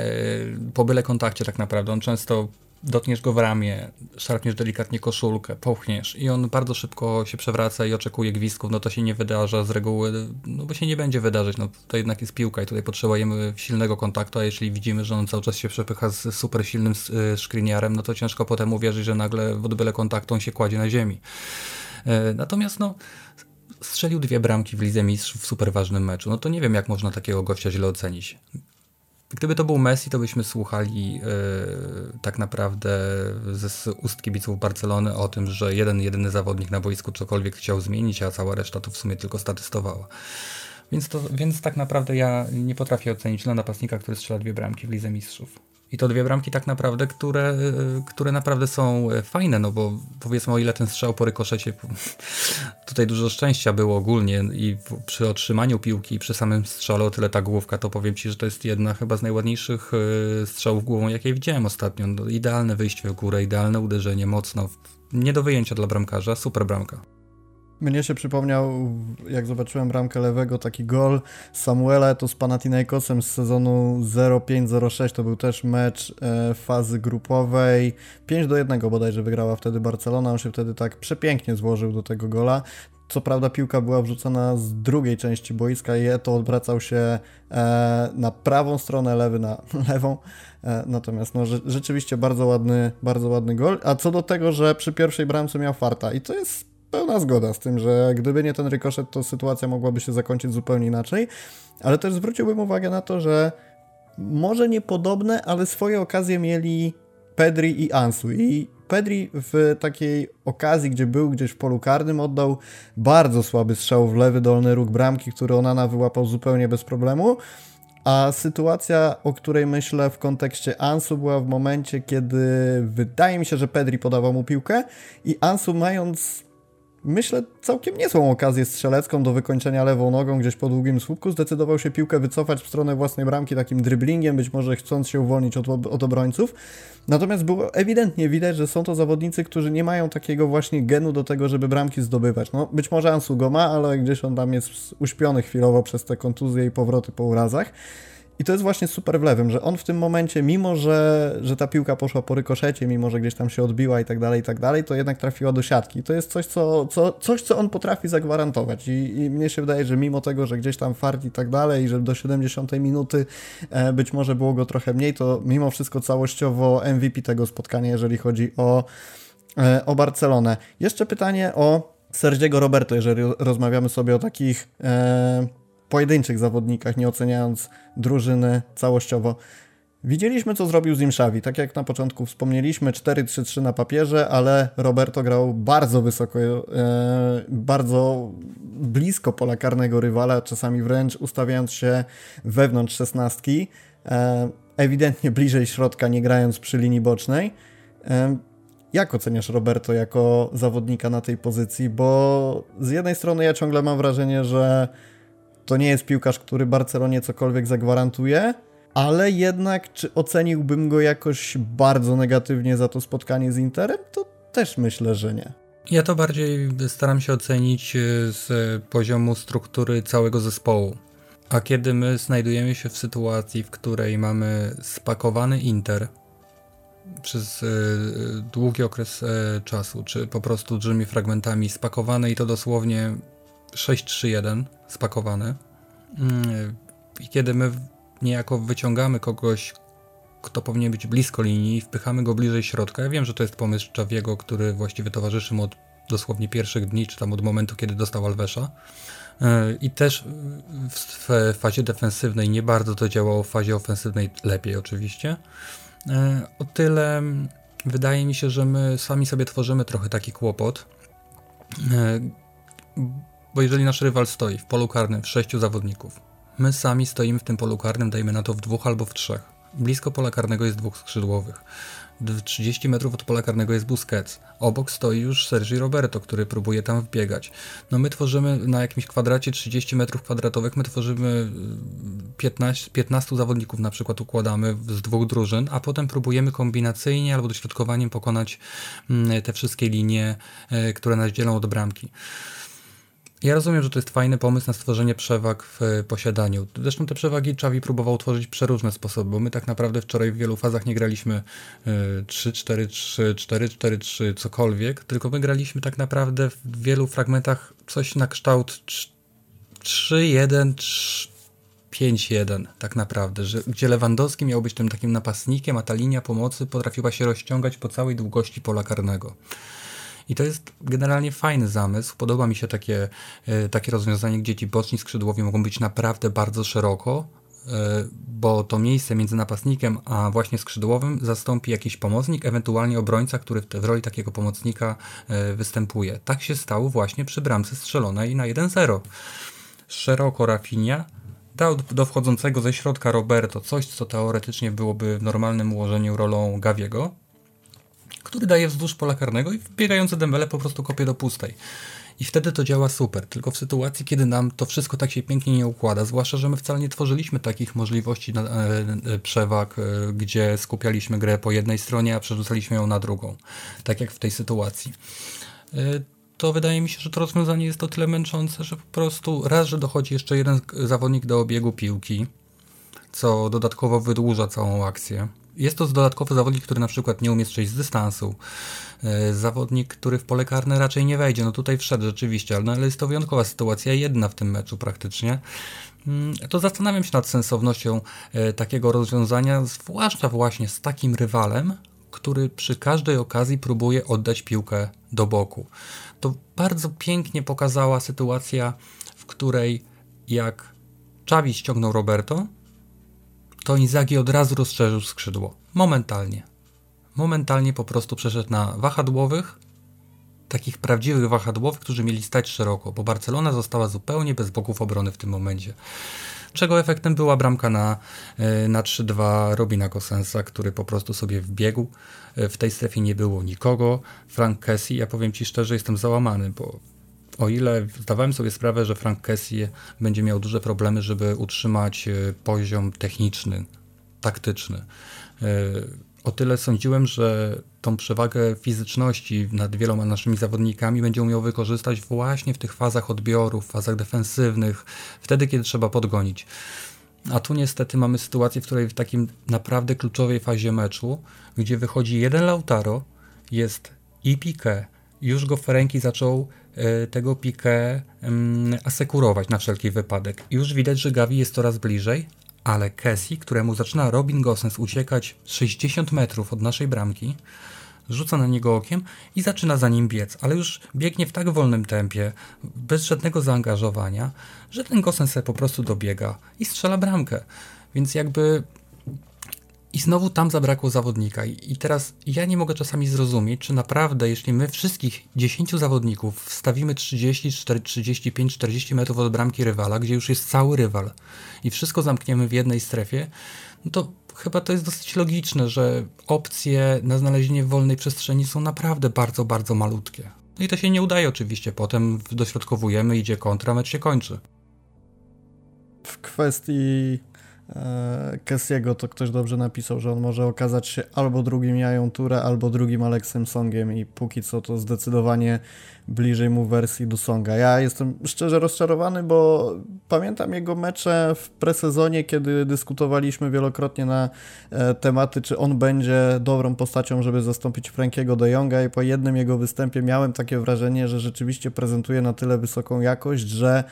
po byle kontakcie tak naprawdę. On często dotkniesz go w ramię, szarpniesz delikatnie koszulkę, pochniesz i on bardzo szybko się przewraca i oczekuje gwizdków, no to się nie wydarza z reguły, no bo się nie będzie wydarzyć, no to jednak jest piłka i tutaj potrzebujemy silnego kontaktu, a jeśli widzimy, że on cały czas się przepycha z super silnym screeniarem, no to ciężko potem uwierzyć, że nagle w odbyle kontaktu on się kładzie na ziemi. E, natomiast no strzelił dwie bramki w Lidze Mistrzów w super ważnym meczu. No to nie wiem, jak można takiego gościa źle ocenić. Gdyby to był Messi, to byśmy słuchali yy, tak naprawdę ze ust kibiców Barcelony o tym, że jeden, jedyny zawodnik na boisku cokolwiek chciał zmienić, a cała reszta to w sumie tylko statystowała. Więc, to, więc tak naprawdę ja nie potrafię ocenić dla napastnika, który strzela dwie bramki w Lidze Mistrzów. I to dwie bramki tak naprawdę, które, które naprawdę są fajne, no bo powiedzmy o ile ten strzał po rykoszecie, tutaj dużo szczęścia było ogólnie i przy otrzymaniu piłki i przy samym strzale o tyle ta główka, to powiem Ci, że to jest jedna chyba z najładniejszych e, strzałów głową, jakie widziałem ostatnio. No, idealne wyjście w górę, idealne uderzenie, mocno, nie do wyjęcia dla bramkarza, super bramka. Mnie się przypomniał, jak zobaczyłem bramkę lewego, taki gol Samuela to z Panathinaikosem z sezonu 05-06. To był też mecz e, fazy grupowej. 5 do 1 bodajże wygrała wtedy Barcelona. On się wtedy tak przepięknie złożył do tego gola. Co prawda piłka była wrzucona z drugiej części boiska i to odwracał się e, na prawą stronę, lewy na <laughs> lewą. E, natomiast no, rzeczywiście bardzo ładny, bardzo ładny gol. A co do tego, że przy pierwszej bramce miał farta i to jest pełna zgoda z tym, że gdyby nie ten rykoszet, to sytuacja mogłaby się zakończyć zupełnie inaczej. Ale też zwróciłbym uwagę na to, że może niepodobne, ale swoje okazje mieli Pedri i Ansu. I Pedri w takiej okazji, gdzie był gdzieś w polu karnym, oddał bardzo słaby strzał w lewy dolny róg bramki, który Onana wyłapał zupełnie bez problemu. A sytuacja, o której myślę w kontekście Ansu, była w momencie, kiedy wydaje mi się, że Pedri podawał mu piłkę i Ansu mając myślę, całkiem niezłą okazję strzelecką do wykończenia lewą nogą gdzieś po długim słupku. Zdecydował się piłkę wycofać w stronę własnej bramki takim driblingiem, być może chcąc się uwolnić od, od obrońców. Natomiast było ewidentnie widać, że są to zawodnicy, którzy nie mają takiego właśnie genu do tego, żeby bramki zdobywać. No, być może Ansu go ma, ale gdzieś on tam jest uśpiony chwilowo przez te kontuzje i powroty po urazach. I to jest właśnie super w lewym, że on w tym momencie, mimo że, że ta piłka poszła po rykoszecie, mimo że gdzieś tam się odbiła i tak dalej, i tak dalej, to jednak trafiła do siatki. To jest coś, co, co, coś, co on potrafi zagwarantować. I, I mnie się wydaje, że mimo tego, że gdzieś tam fart i tak dalej, i że do 70 minuty e, być może było go trochę mniej, to mimo wszystko całościowo MVP tego spotkania, jeżeli chodzi o, e, o Barcelonę. Jeszcze pytanie o Sergiego Roberto, jeżeli rozmawiamy sobie o takich. E, pojedynczych zawodnikach, nie oceniając drużyny całościowo. Widzieliśmy, co zrobił z Xavi. Tak jak na początku wspomnieliśmy, 4-3-3 na papierze, ale Roberto grał bardzo wysoko, e, bardzo blisko pola karnego rywala, czasami wręcz ustawiając się wewnątrz szesnastki, e, ewidentnie bliżej środka, nie grając przy linii bocznej. E, jak oceniasz Roberto jako zawodnika na tej pozycji? Bo z jednej strony ja ciągle mam wrażenie, że to nie jest piłkarz, który Barcelonie cokolwiek zagwarantuje, ale jednak czy oceniłbym go jakoś bardzo negatywnie za to spotkanie z Interem, to też myślę, że nie. Ja to bardziej staram się ocenić e, z poziomu struktury całego zespołu. A kiedy my znajdujemy się w sytuacji, w której mamy spakowany Inter przez e, długi okres czasu, czy po prostu dużymi fragmentami spakowany i to dosłownie 6-3-1 spakowane. Mm, I kiedy my niejako wyciągamy kogoś, kto powinien być blisko linii i wpychamy go bliżej środka. Ja wiem, że to jest pomysł Czawiego, który właściwie towarzyszy mu od dosłownie pierwszych dni, czy tam od momentu, kiedy dostał Alwesza. E, I też w fazie defensywnej nie bardzo to działało, w fazie ofensywnej lepiej oczywiście. E, o tyle wydaje mi się, że my sami sobie tworzymy trochę taki kłopot, e, bo jeżeli nasz rywal stoi w polu karnym w sześciu zawodników, my sami stoimy w tym polu karnym, dajmy na to w dwóch albo w trzech. Blisko pola karnego jest dwóch skrzydłowych. 30 metrów od pola karnego jest Busquets. Obok stoi już Sergi Roberto, który próbuje tam wbiegać. No my tworzymy na jakimś kwadracie 30 metrów kwadratowych, my tworzymy 15, y, 15 zawodników na przykład układamy z dwóch drużyn, a potem próbujemy kombinacyjnie albo dośrodkowaniem pokonać mm, te wszystkie linie, y, które nas dzielą od bramki. Ja rozumiem, że to jest fajny pomysł na stworzenie przewag w posiadaniu. Zresztą te przewagi Czawi próbował tworzyć przeróżne sposoby, bo my tak naprawdę wczoraj w wielu fazach nie graliśmy 3-4-3, 4-4-3, cokolwiek, tylko my graliśmy tak naprawdę w wielu fragmentach coś na kształt 3-1, 5-1 tak naprawdę, że, gdzie Lewandowski miał być tym takim napastnikiem, a ta linia pomocy potrafiła się rozciągać po całej długości pola karnego. I to jest generalnie fajny zamysł. Podoba mi się takie, e, takie rozwiązanie, gdzie ci boczni skrzydłowi mogą być naprawdę bardzo szeroko, e, bo to miejsce między napastnikiem a właśnie skrzydłowym zastąpi jakiś pomocnik, ewentualnie obrońca, który w roli takiego pomocnika e, występuje. Tak się stało właśnie przy bramce strzelonej na 1-0. Szeroko Rafinha dał do wchodzącego ze środka Roberto coś, co teoretycznie byłoby w normalnym ułożeniu rolą Gaviego, który daje wzdłuż pola karnego i wbiegający Dembele po prostu kopie do pustej. I wtedy to działa super, tylko w sytuacji, kiedy nam to wszystko tak się pięknie nie układa, zwłaszcza, że my wcale nie tworzyliśmy takich możliwości na, e, e, przewag, e, gdzie skupialiśmy grę po jednej stronie, a przerzucaliśmy ją na drugą, tak jak w tej sytuacji. E, to wydaje mi się, że to rozwiązanie jest o tyle męczące, że po prostu raz, że dochodzi jeszcze jeden zawodnik do obiegu piłki, co dodatkowo wydłuża całą akcję. Jest to dodatkowy zawodnik, który na przykład nie umie strzelić z dystansu. E, zawodnik, który w pole karne raczej nie wejdzie. No tutaj wszedł rzeczywiście, ale, no, ale jest to wyjątkowa sytuacja, jedna w tym meczu praktycznie. Mm, to zastanawiam się nad sensownością e, takiego rozwiązania, zwłaszcza właśnie z takim rywalem, który przy każdej okazji próbuje oddać piłkę do boku. To bardzo pięknie pokazała sytuacja, w której jak Czawi ściągnął Roberto, to Inzaghi od razu rozszerzył skrzydło. Momentalnie. Momentalnie po prostu przeszedł na wahadłowych, takich prawdziwych wahadłowych, którzy mieli stać szeroko, bo Barcelona została zupełnie bez boków obrony w tym momencie. Czego efektem była bramka na, e, na 3-2 Robina Kosensa, który po prostu sobie wbiegł. E, w tej strefie nie było nikogo. Frank Kessie, ja powiem Ci szczerze, jestem załamany, bo o ile zdawałem sobie sprawę, że Frank Kessie będzie miał duże problemy, żeby utrzymać e, poziom techniczny, taktyczny, e, o tyle sądziłem, że tą przewagę fizyczności nad wieloma naszymi zawodnikami będzie umiał wykorzystać właśnie w tych fazach odbioru, w fazach defensywnych, wtedy, kiedy trzeba podgonić. A tu niestety mamy sytuację, w której w takim naprawdę kluczowej fazie meczu, gdzie wychodzi jeden Lautaro, jest i Piqué, już go Ferenki zaczął tego pikę asekurować na wszelki wypadek. Już widać, że Gavi jest coraz bliżej, ale Kessie, któremu zaczyna Robin Gosens uciekać 60 metrów od naszej bramki, rzuca na niego okiem i zaczyna za nim biec, ale już biegnie w tak wolnym tempie, bez żadnego zaangażowania, że ten Gosens po prostu dobiega i strzela bramkę. Więc jakby i znowu tam zabrakło zawodnika. I teraz ja nie mogę czasami zrozumieć, czy naprawdę, jeśli my wszystkich 10 zawodników wstawimy 30, 35, 40 metrów od bramki rywala, gdzie już jest cały rywal i wszystko zamkniemy w jednej strefie, no to chyba to jest dosyć logiczne, że opcje na znalezienie wolnej przestrzeni są naprawdę bardzo, bardzo malutkie. No i to się nie udaje oczywiście. Potem dośrodkowujemy, idzie kontra, mecz się kończy. W kwestii Kessiego to ktoś dobrze napisał, że on może okazać się albo drugim Jają Ture, albo drugim Aleksem Songiem i póki co to zdecydowanie bliżej mu wersji do Songa. Ja jestem szczerze rozczarowany, bo pamiętam jego mecze w presezonie, kiedy dyskutowaliśmy wielokrotnie na e, tematy, czy on będzie dobrą postacią, żeby zastąpić Frankiego de Jonga i po jednym jego występie miałem takie wrażenie, że rzeczywiście prezentuje na tyle wysoką jakość, że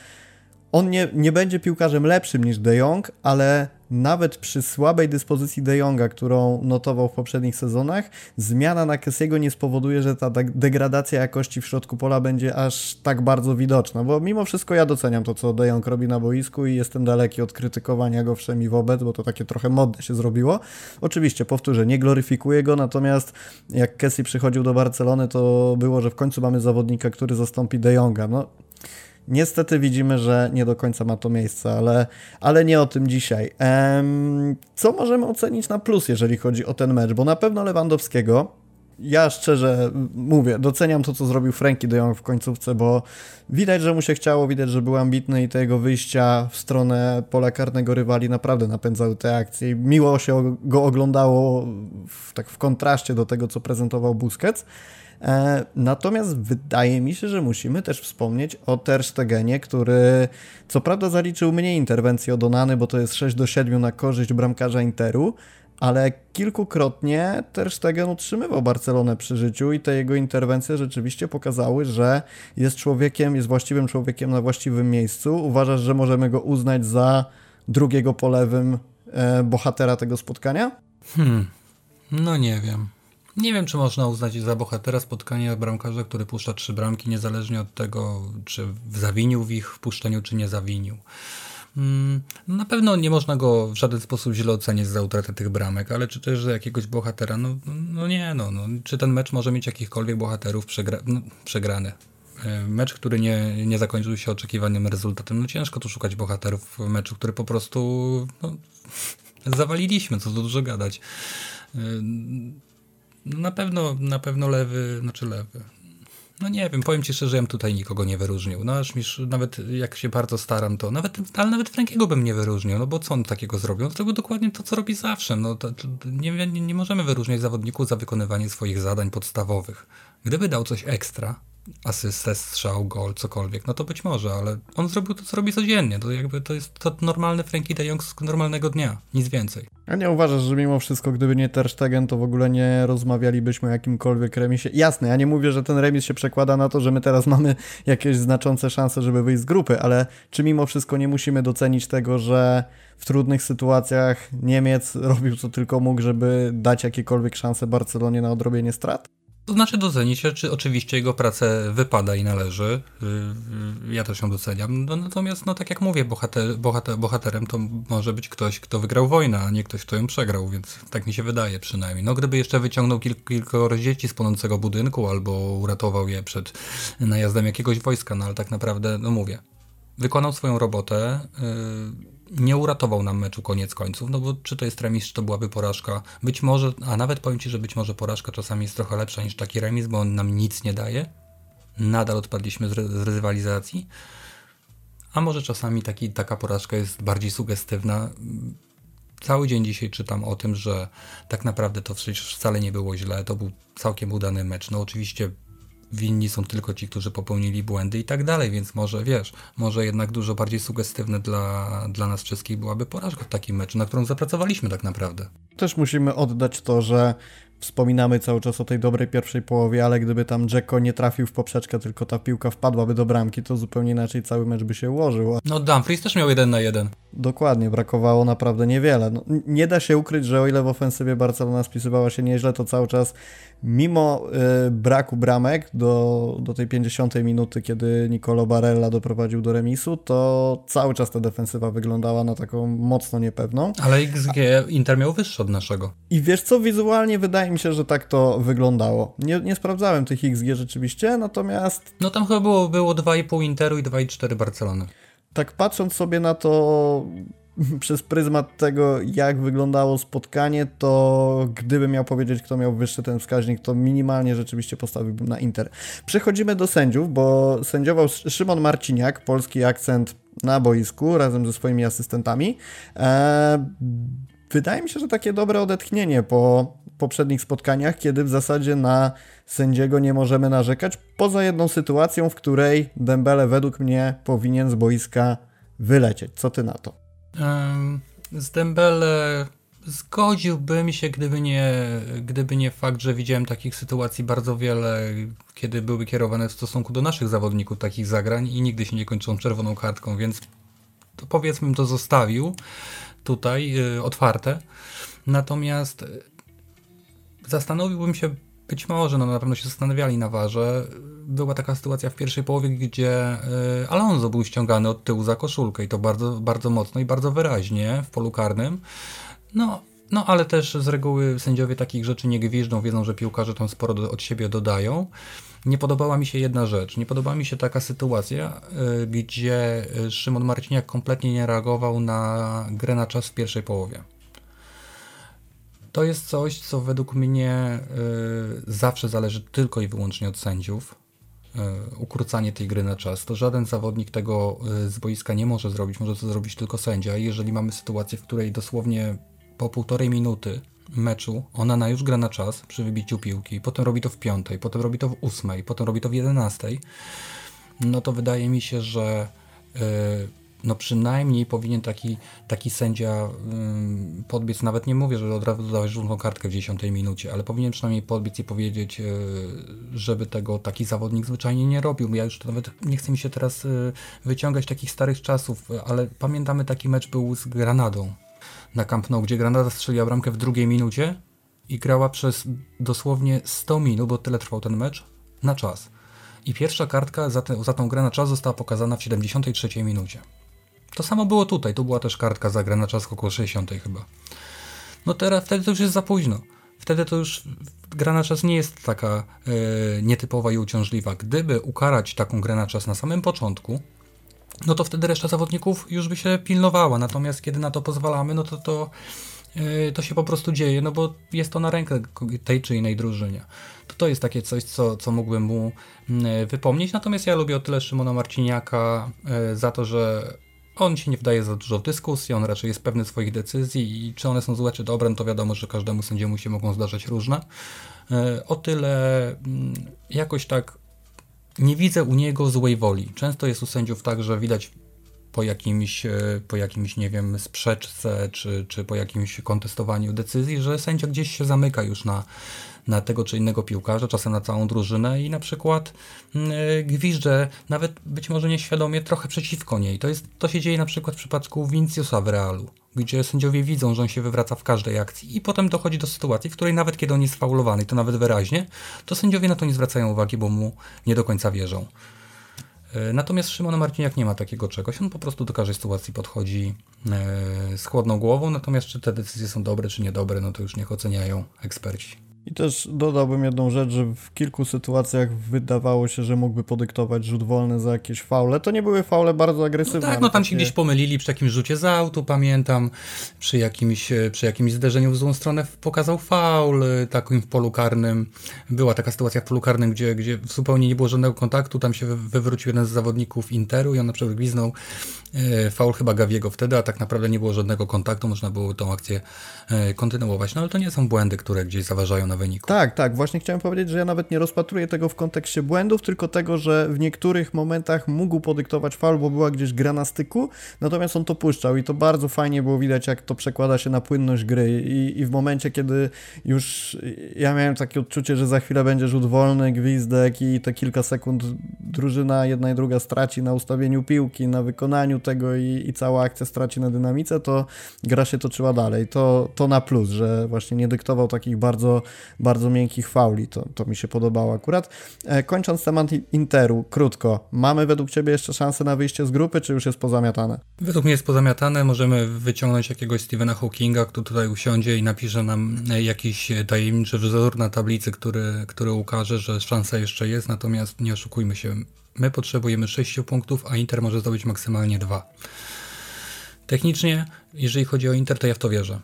on nie, nie będzie piłkarzem lepszym niż De Jong, ale nawet przy słabej dyspozycji De Jonga, którą notował w poprzednich sezonach, zmiana na Kessiego nie spowoduje, że ta degradacja jakości w środku pola będzie aż tak bardzo widoczna, bo mimo wszystko ja doceniam to, co De Jong robi na boisku i jestem daleki od krytykowania go wszemi wobec, bo to takie trochę modne się zrobiło. Oczywiście, powtórzę, nie gloryfikuję go, natomiast jak Kessie przychodził do Barcelony, to było, że w końcu mamy zawodnika, który zastąpi De Jonga. No, Niestety widzimy, że nie do końca ma to miejsce, ale, ale nie o tym dzisiaj. Ehm, co możemy ocenić na plus, jeżeli chodzi o ten mecz? Bo na pewno Lewandowskiego, ja szczerze mówię, doceniam to, co zrobił Frankie de Jong w końcówce, bo widać, że mu się chciało, widać, że był ambitny i te jego wyjścia w stronę pola karnego rywali naprawdę napędzały te akcje. Miło się go oglądało w, tak w kontraście do tego, co prezentował Busquets. E, natomiast wydaje mi się, że musimy też wspomnieć o Ter Stegenie, który co prawda zaliczył mniej interwencji od Onany, bo to jest 6 do 7 na korzyść bramkarza Interu, ale kilkukrotnie Ter Stegen utrzymywał Barcelonę przy życiu i te jego interwencje rzeczywiście pokazały, że jest człowiekiem, jest właściwym człowiekiem na właściwym miejscu. Uważasz, że możemy go uznać za drugiego po lewym e, bohatera tego spotkania? Hmm, no nie wiem. Nie wiem, czy można uznać za bohatera spotkania bramkarza, który puszcza trzy bramki, niezależnie od tego, czy zawinił w ich wpuszczeniu, czy nie zawinił. Mm, na pewno nie można go w żaden sposób źle ocenić za utratę tych bramek, ale czy też za jakiegoś bohatera? No, no nie, no, no. Czy ten mecz może mieć jakichkolwiek bohaterów przegra no, przegrany? E, mecz, który nie, nie zakończył się oczekiwanym rezultatem. No ciężko tu szukać bohaterów w meczu, który po prostu no, <laughs> zawaliliśmy, co tu dużo gadać. No na pewno, na pewno lewy, znaczy lewy. No nie wiem, powiem ci szczerze, ja bym tutaj nikogo nie wyróżnił. No aż mi, nawet jak się bardzo staram, to nawet, ale nawet Frankiego bym nie wyróżnił, no bo co on takiego zrobił? On zrobił dokładnie to, co robi zawsze. No to, to nie, nie, nie możemy wyróżniać zawodników za wykonywanie swoich zadań podstawowych. Gdyby dał coś ekstra, asystę, strzał, gol, cokolwiek, no to być może, ale on zrobił to, co robi codziennie. To jakby to jest to normalny Frankie de Jong z normalnego dnia, nic więcej. A nie uważasz, że mimo wszystko, gdyby nie Ter Stegen, to w ogóle nie rozmawialibyśmy o jakimkolwiek remisie? Jasne, ja nie mówię, że ten remis się przekłada na to, że my teraz <laughs> mamy jakieś znaczące szanse, żeby wyjść z grupy, ale czy mimo wszystko nie musimy docenić tego, że w trudnych sytuacjach Niemiec robił co tylko mógł, żeby dać jakiekolwiek szanse Barcelonie na odrobienie strat? To znaczy docenić, czy oczywiście jego pracę wypada i należy. Y, y, ja też ją doceniam. No, natomiast, no tak jak mówię, bohater, bohater, bohaterem to może być ktoś, kto wygrał wojnę, a nie ktoś, kto ją przegrał, więc tak mi się wydaje przynajmniej. No gdyby jeszcze wyciągnął kilk, kilkoro dzieci z płonącego budynku albo uratował je przed najazdem jakiegoś wojska, no ale tak naprawdę, no mówię, wykonał swoją robotę. Yy, nie uratował nam meczu koniec końców, no bo czy to jest remis, czy to byłaby porażka. Być może, a nawet powiem Ci, że być może porażka czasami jest trochę lepsza niż taki remis, bo on nam nic nie daje. Nadal odpadliśmy z, rywalizacji. A może czasami taki, taka porażka jest bardziej sugestywna. Cały dzień dzisiaj czytam o tym, że tak naprawdę to przecież wcale nie było źle, to był całkiem udany mecz. No oczywiście winni są tylko ci, którzy popełnili błędy i tak dalej, więc może wiesz, może jednak dużo bardziej sugestywne dla, dla nas wszystkich byłaby porażka w takim meczu, na którą zapracowaliśmy tak naprawdę. Też musimy oddać to, że Wspominamy cały czas o tej dobrej pierwszej połowie, ale gdyby tam Jacko nie trafił w poprzeczkę, tylko ta piłka wpadłaby do bramki, to zupełnie inaczej cały mecz by się ułożył. No Dumfries też miał jeden na jeden. Dokładnie, brakowało naprawdę niewiele. No, nie da się ukryć, że o ile w ofensywie Barcelona spisywała się nieźle, to cały czas mimo y, braku bramek do, do tej 50 minuty, kiedy Nicolo Barella doprowadził do remisu, to cały czas ta defensywa wyglądała na taką mocno niepewną. Ale XG Inter miał wyższy od naszego. I wiesz co, wizualnie wydaje mi się, że tak to wyglądało. Nie, nie sprawdzałem tych XG rzeczywiście, natomiast... No tam chyba było, było 2,5 Interu i 2,4 Barcelony. Tak patrząc sobie na to <laughs> przez pryzmat tego, jak wyglądało spotkanie, to gdybym miał powiedzieć, kto miał wyższy ten wskaźnik, to minimalnie rzeczywiście postawiłbym na Inter. Przechodzimy do sędziów, bo sędziował Szymon Marciniak, polski akcent na boisku, razem ze swoimi asystentami. Eee, wydaje mi się, że takie dobre odetchnienie po poprzednich spotkaniach, kiedy w zasadzie na sędziego nie możemy narzekać, poza jedną sytuacją, w której Dembele według mnie powinien z boiska wylecieć. Co ty na to? Z Dembele zgodziłbym się, gdyby nie, gdyby nie fakt, że widziałem takich sytuacji bardzo wiele, kiedy były kierowane w stosunku do naszych zawodników takich zagrań i nigdy się nie kończą czerwoną kartką, więc to powiedzmy to zostawił tutaj yy, otwarte. Natomiast zastanowiłbym się być może, no na pewno się zastanawiali na warze. Była taka sytuacja w pierwszej połowie, gdzie y, Alonso był ściągany od tyłu za koszulkę i to bardzo, bardzo mocno i bardzo wyraźnie w polu karnym. No, no ale też z reguły sędziowie takich rzeczy nie gwiżdżą, wiedzą, że piłkarze tam sporo do, od siebie dodają. Nie podobała mi się jedna rzecz. Nie podobała mi się taka sytuacja, y, gdzie Szymon Marciniak kompletnie nie reagował na grę na czas w pierwszej połowie. To jest coś, co według mnie y, zawsze zależy tylko i wyłącznie od sędziów. Y, ukrócanie tej gry na czas. To żaden zawodnik tego y, z boiska nie może zrobić, może to zrobić tylko sędzia. I jeżeli mamy sytuację, w której dosłownie po półtorej minuty meczu ona na już gra na czas przy wybiciu piłki, potem robi to w piątej, potem robi to w ósmej, potem robi to w jedenastej, no to wydaje mi się, że no przynajmniej powinien taki, taki sędzia ym, podbiec, nawet nie mówię, że od razu dodałeś żółtą kartkę w 10 minucie, ale powinien przynajmniej podbiec i powiedzieć, yy, żeby tego taki zawodnik zwyczajnie nie robił. Ja już nawet nie chcę mi się teraz yy, wyciągać takich starych czasów, ale pamiętamy taki mecz był z Granadą na Camp Nou, gdzie Granada strzeliła bramkę w drugiej minucie i grała przez dosłownie 100 minut, bo tyle trwał ten mecz, na czas. I pierwsza kartka za, te, za tą grę na czas została pokazana w 73 minucie. To samo było tutaj, tu była też kartka za grę na czas około 60 chyba. No teraz, wtedy to już jest za późno. Wtedy to już gra na czas nie jest taka yy, nietypowa i uciążliwa. Gdyby ukarać taką grę na czas na samym początku, no to wtedy reszta zawodników już by się pilnowała. Natomiast kiedy na to pozwalamy, no to to, yy, to się po prostu dzieje, no bo jest to na rękę tej czy innej drużynie. To to jest takie coś, co, co mógłbym mu yy, wypomnieć. Natomiast ja lubię o tyle Szymona Marciniaka za to, że on się nie wdaje za dużo w dyskusję, on raczej jest pewny swoich decyzji i czy one są złe czy dobre, no to wiadomo, że każdemu sędziemu się mogą zdarzać różne. E, o tyle mm, jakoś tak nie widzę u niego złej woli. Często jest u sędziów tak, że widać po jakimś, e, po jakimś nie wiem, sprzeczce, czy, czy po jakimś kontestowaniu decyzji, że sędzia gdzieś się zamyka już na, na tego czy innego piłkarza, czasem na całą drużynę i na przykład yy, gwizdże, nawet być może nieświadomie, trochę przeciwko niej. To, jest, to się dzieje na przykład w przypadku Vinciusa w Realu, gdzie sędziowie widzą, że on się wywraca w każdej akcji i potem dochodzi do sytuacji, w której nawet kiedy on jest faulowany, to nawet wyraźnie, to sędziowie na to nie zwracają uwagi, bo mu nie do końca wierzą. E, natomiast Szymon Marciniak nie ma takiego czegoś. On po prostu do każdej sytuacji podchodzi e, z chłodną głową, natomiast czy te decyzje są dobre, czy niedobre, no to już niech oceniają eksperci. I też dodałbym jedną rzecz, że w kilku sytuacjach wydawało się, że mógłby podyktować rzut wolny za jakieś faule. To nie były faule bardzo agresywne. No tak, no tam takie... się gdzieś pomylili przy jakimś rzucie z autu, pamiętam, przy jakimś, przy jakimś zderzeniu w złą stronę pokazał faul takim w polu karnym. Była taka sytuacja w polu karnym, gdzie, gdzie zupełnie nie było żadnego kontaktu, tam się wywrócił jeden z zawodników Interu i on na przykład gwiznął e, faul chyba Gawiego wtedy, a tak naprawdę nie było żadnego kontaktu, można było tą akcję e, kontynuować. No ale to nie są błędy, które gdzieś zaważają na wyniku. Tak, tak. Właśnie chciałem powiedzieć, że ja nawet nie rozpatruję tego w kontekście błędów, tylko tego, że w niektórych momentach mógł podyktować faul, bo była gdzieś gra na styku, natomiast on to puszczał i to bardzo fajnie było widać, jak to przekłada się na płynność gry i, i w momencie, kiedy już ja miałem takie odczucie, że za chwilę będzie rzut wolny, gwizdek i te kilka sekund drużyna jedna i druga straci na ustawieniu piłki, na wykonaniu tego i, i cała akcja straci na dynamice, to gra się toczyła dalej. To, to na plus, że właśnie nie dyktował takich bardzo bardzo miękkich fauli. To, to mi się podobało akurat. E, kończąc temat Interu, krótko. Mamy według Ciebie jeszcze szansę na wyjście z grupy, czy już jest pozamiatane? Według mnie jest pozamiatane. Możemy wyciągnąć jakiegoś Stephena Hawkinga, który tutaj usiądzie i napisze nam jakiś tajemniczy wzór na tablicy, który, który ukaże, że szansa jeszcze jest, natomiast nie oszukujmy się. My potrzebujemy 6 punktów, a Inter może zdobyć maksymalnie 2. Technicznie, jeżeli chodzi o Inter, to ja w to wierzę.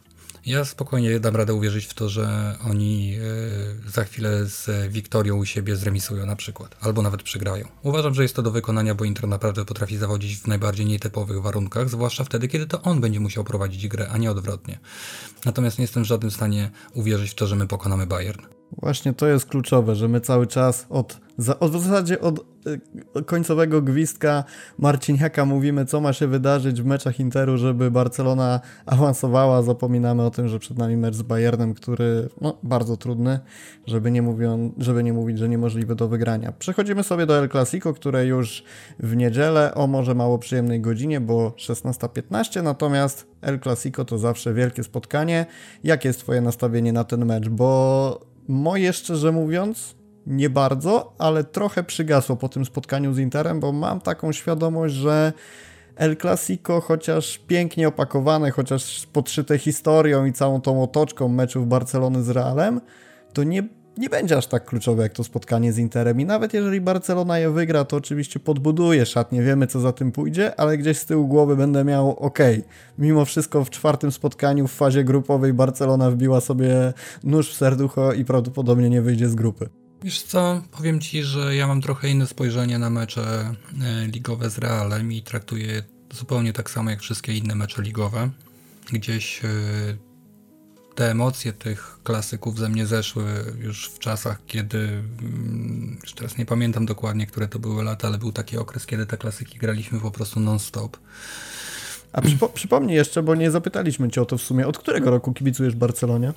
Ja spokojnie dam radę uwierzyć w to, że oni e, za chwilę z Wiktorią u siebie zremisują na przykład, albo nawet przegrają. Uważam, że jest to do wykonania, bo Inter naprawdę potrafi zawodzić w najbardziej nietypowych warunkach, zwłaszcza wtedy, kiedy to on będzie musiał prowadzić grę, a nie odwrotnie. Natomiast nie jestem w żadnym stanie uwierzyć w to, że my pokonamy Bayern. Właśnie to jest kluczowe, że my cały czas od, od w zasadzie od y, końcowego gwizdka Marciniaka mówimy, co ma się wydarzyć w meczach Interu, żeby Barcelona awansowała. Zapominamy o tym, że przed nami mecz z Bayernem, który no, bardzo trudny, żeby nie, mówią, żeby nie mówić, że niemożliwy do wygrania. Przechodzimy sobie do El Clasico, które już w niedzielę o może mało przyjemnej godzinie, bo 16.15, natomiast El Clasico to zawsze wielkie spotkanie. Jakie jest Twoje nastawienie na ten mecz? Bo Moje, szczerze mówiąc, nie bardzo, ale trochę przygasło po tym spotkaniu z Interem, bo mam taką świadomość, że El Clasico, chociaż pięknie opakowane, chociaż podszyte historią i całą tą otoczką meczów Barcelony z Realem, to nie nie będzie aż tak kluczowe jak to spotkanie z Interem i nawet jeżeli Barcelona je wygra, to oczywiście podbuduje szatnie, wiemy co za tym pójdzie, ale gdzieś z tyłu głowy będę miał ok, mimo wszystko w czwartym spotkaniu w fazie grupowej Barcelona wbiła sobie nóż w serducho i prawdopodobnie nie wyjdzie z grupy. Wiesz co, powiem Ci, że ja mam trochę inne spojrzenie na mecze e, ligowe z Realem i traktuję zupełnie tak samo jak wszystkie inne mecze ligowe. Gdzieś e, te emocje tych klasyków ze mnie zeszły już w czasach, kiedy, mm, już teraz nie pamiętam dokładnie, które to były lata, ale był taki okres, kiedy te klasyki graliśmy po prostu non-stop. A przypo przypomnij jeszcze, bo nie zapytaliśmy cię o to w sumie, od którego roku kibicujesz Barcelonie?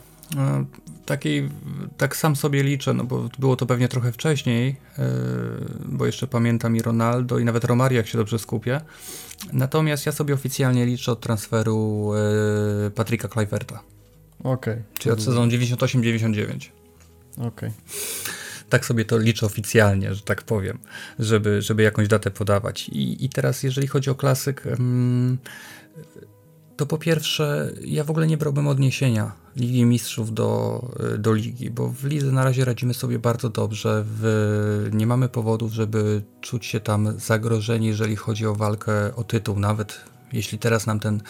Takiej, tak sam sobie liczę, no bo było to pewnie trochę wcześniej, yy, bo jeszcze pamiętam i Ronaldo i nawet Romario, jak się dobrze skupię. Natomiast ja sobie oficjalnie liczę od transferu yy, Patryka Kluiverta. Okej. Okay. Czyli od sezonu 98-99. Okej. Okay. Tak sobie to liczę oficjalnie, że tak powiem, żeby, żeby jakąś datę podawać. I, i teraz, jeżeli chodzi o klasyk, to po pierwsze, ja w ogóle nie brałbym odniesienia Ligi Mistrzów do, do ligi, bo w lidze na razie radzimy sobie bardzo dobrze. W, nie mamy powodów, żeby czuć się tam zagrożeni, jeżeli chodzi o walkę o tytuł, nawet jeśli teraz nam ten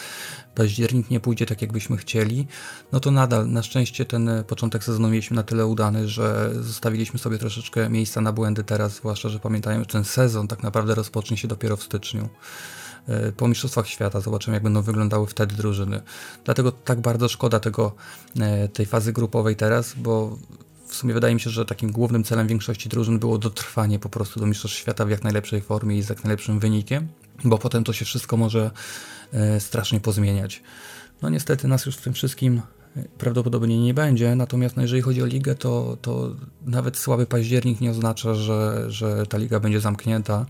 październik nie pójdzie tak, jakbyśmy chcieli, no to nadal na szczęście ten początek sezonu mieliśmy na tyle udany, że zostawiliśmy sobie troszeczkę miejsca na błędy teraz, zwłaszcza, że pamiętają, że ten sezon tak naprawdę rozpocznie się dopiero w styczniu. E, po Mistrzostwach Świata zobaczymy, jak będą wyglądały wtedy drużyny. Dlatego tak bardzo szkoda tego, e, tej fazy grupowej teraz, bo w sumie wydaje mi się, że takim głównym celem większości drużyn było dotrwanie po prostu do Mistrzostw Świata w jak najlepszej formie i z jak najlepszym wynikiem bo potem to się wszystko może e, strasznie pozmieniać. No niestety nas już w tym wszystkim e, prawdopodobnie nie będzie, natomiast no, jeżeli chodzi o ligę, to, to nawet słaby październik nie oznacza, że, że ta liga będzie zamknięta.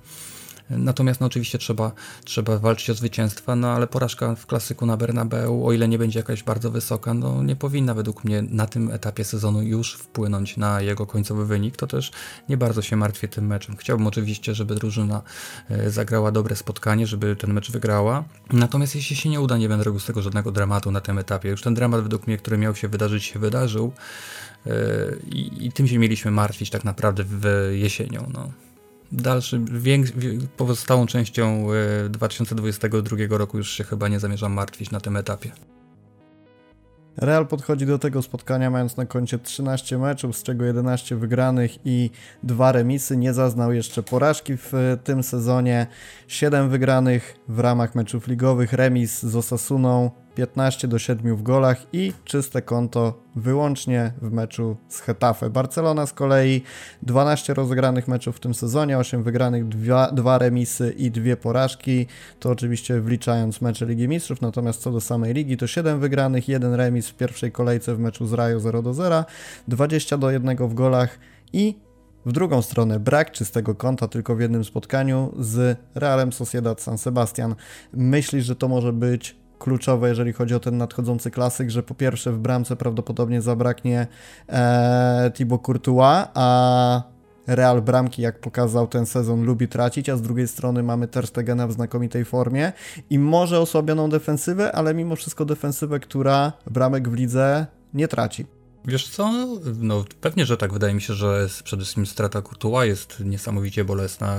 Natomiast no, oczywiście trzeba, trzeba walczyć o zwycięstwa, no ale porażka w klasyku na Bernabeu, o ile nie będzie jakaś bardzo wysoka, no nie powinna według mnie na tym etapie sezonu już wpłynąć na jego końcowy wynik. To też nie bardzo się martwię tym meczem. Chciałbym oczywiście, żeby drużyna e, zagrała dobre spotkanie, żeby ten mecz wygrała. Natomiast jeśli się nie uda, nie będę robił z tego żadnego dramatu na tym etapie. Już ten dramat według mnie, który miał się wydarzyć, się wydarzył. E, I, i tym się mieliśmy martwić tak naprawdę w jesienią. No dalszym, pozostałą częścią 2022 e, roku już się chyba nie zamierzam martwić na tym etapie. Real podchodzi do tego spotkania mając na koncie 13 meczów, z czego 11 wygranych i 2 remisy. Nie zaznał jeszcze porażki w e, tym sezonie. 7 wygranych w ramach meczów ligowych, remis z Osasuną, 15 do 7 w golach i czyste konto wyłącznie w meczu z Hetafe. Barcelona z kolei 12 rozegranych meczów w tym sezonie, 8 wygranych, 2, 2 remisy i 2 porażki. To oczywiście wliczając mecze Ligi Mistrzów, natomiast co do samej ligi to 7 wygranych, 1 remis w pierwszej kolejce w meczu z Rayo 0 do 0, 20 do 1 w golach i w drugą stronę brak czystego konta tylko w jednym spotkaniu z Realem Sociedad San Sebastian. Myślisz, że to może być kluczowe, jeżeli chodzi o ten nadchodzący klasyk, że po pierwsze w bramce prawdopodobnie zabraknie e, Thibaut Courtois, a Real bramki, jak pokazał ten sezon, lubi tracić, a z drugiej strony mamy Ter Stegena w znakomitej formie i może osłabioną defensywę, ale mimo wszystko defensywę, która bramek w lidze nie traci. Wiesz co, no pewnie, że tak. Wydaje mi się, że przede wszystkim strata Courtois jest niesamowicie bolesna.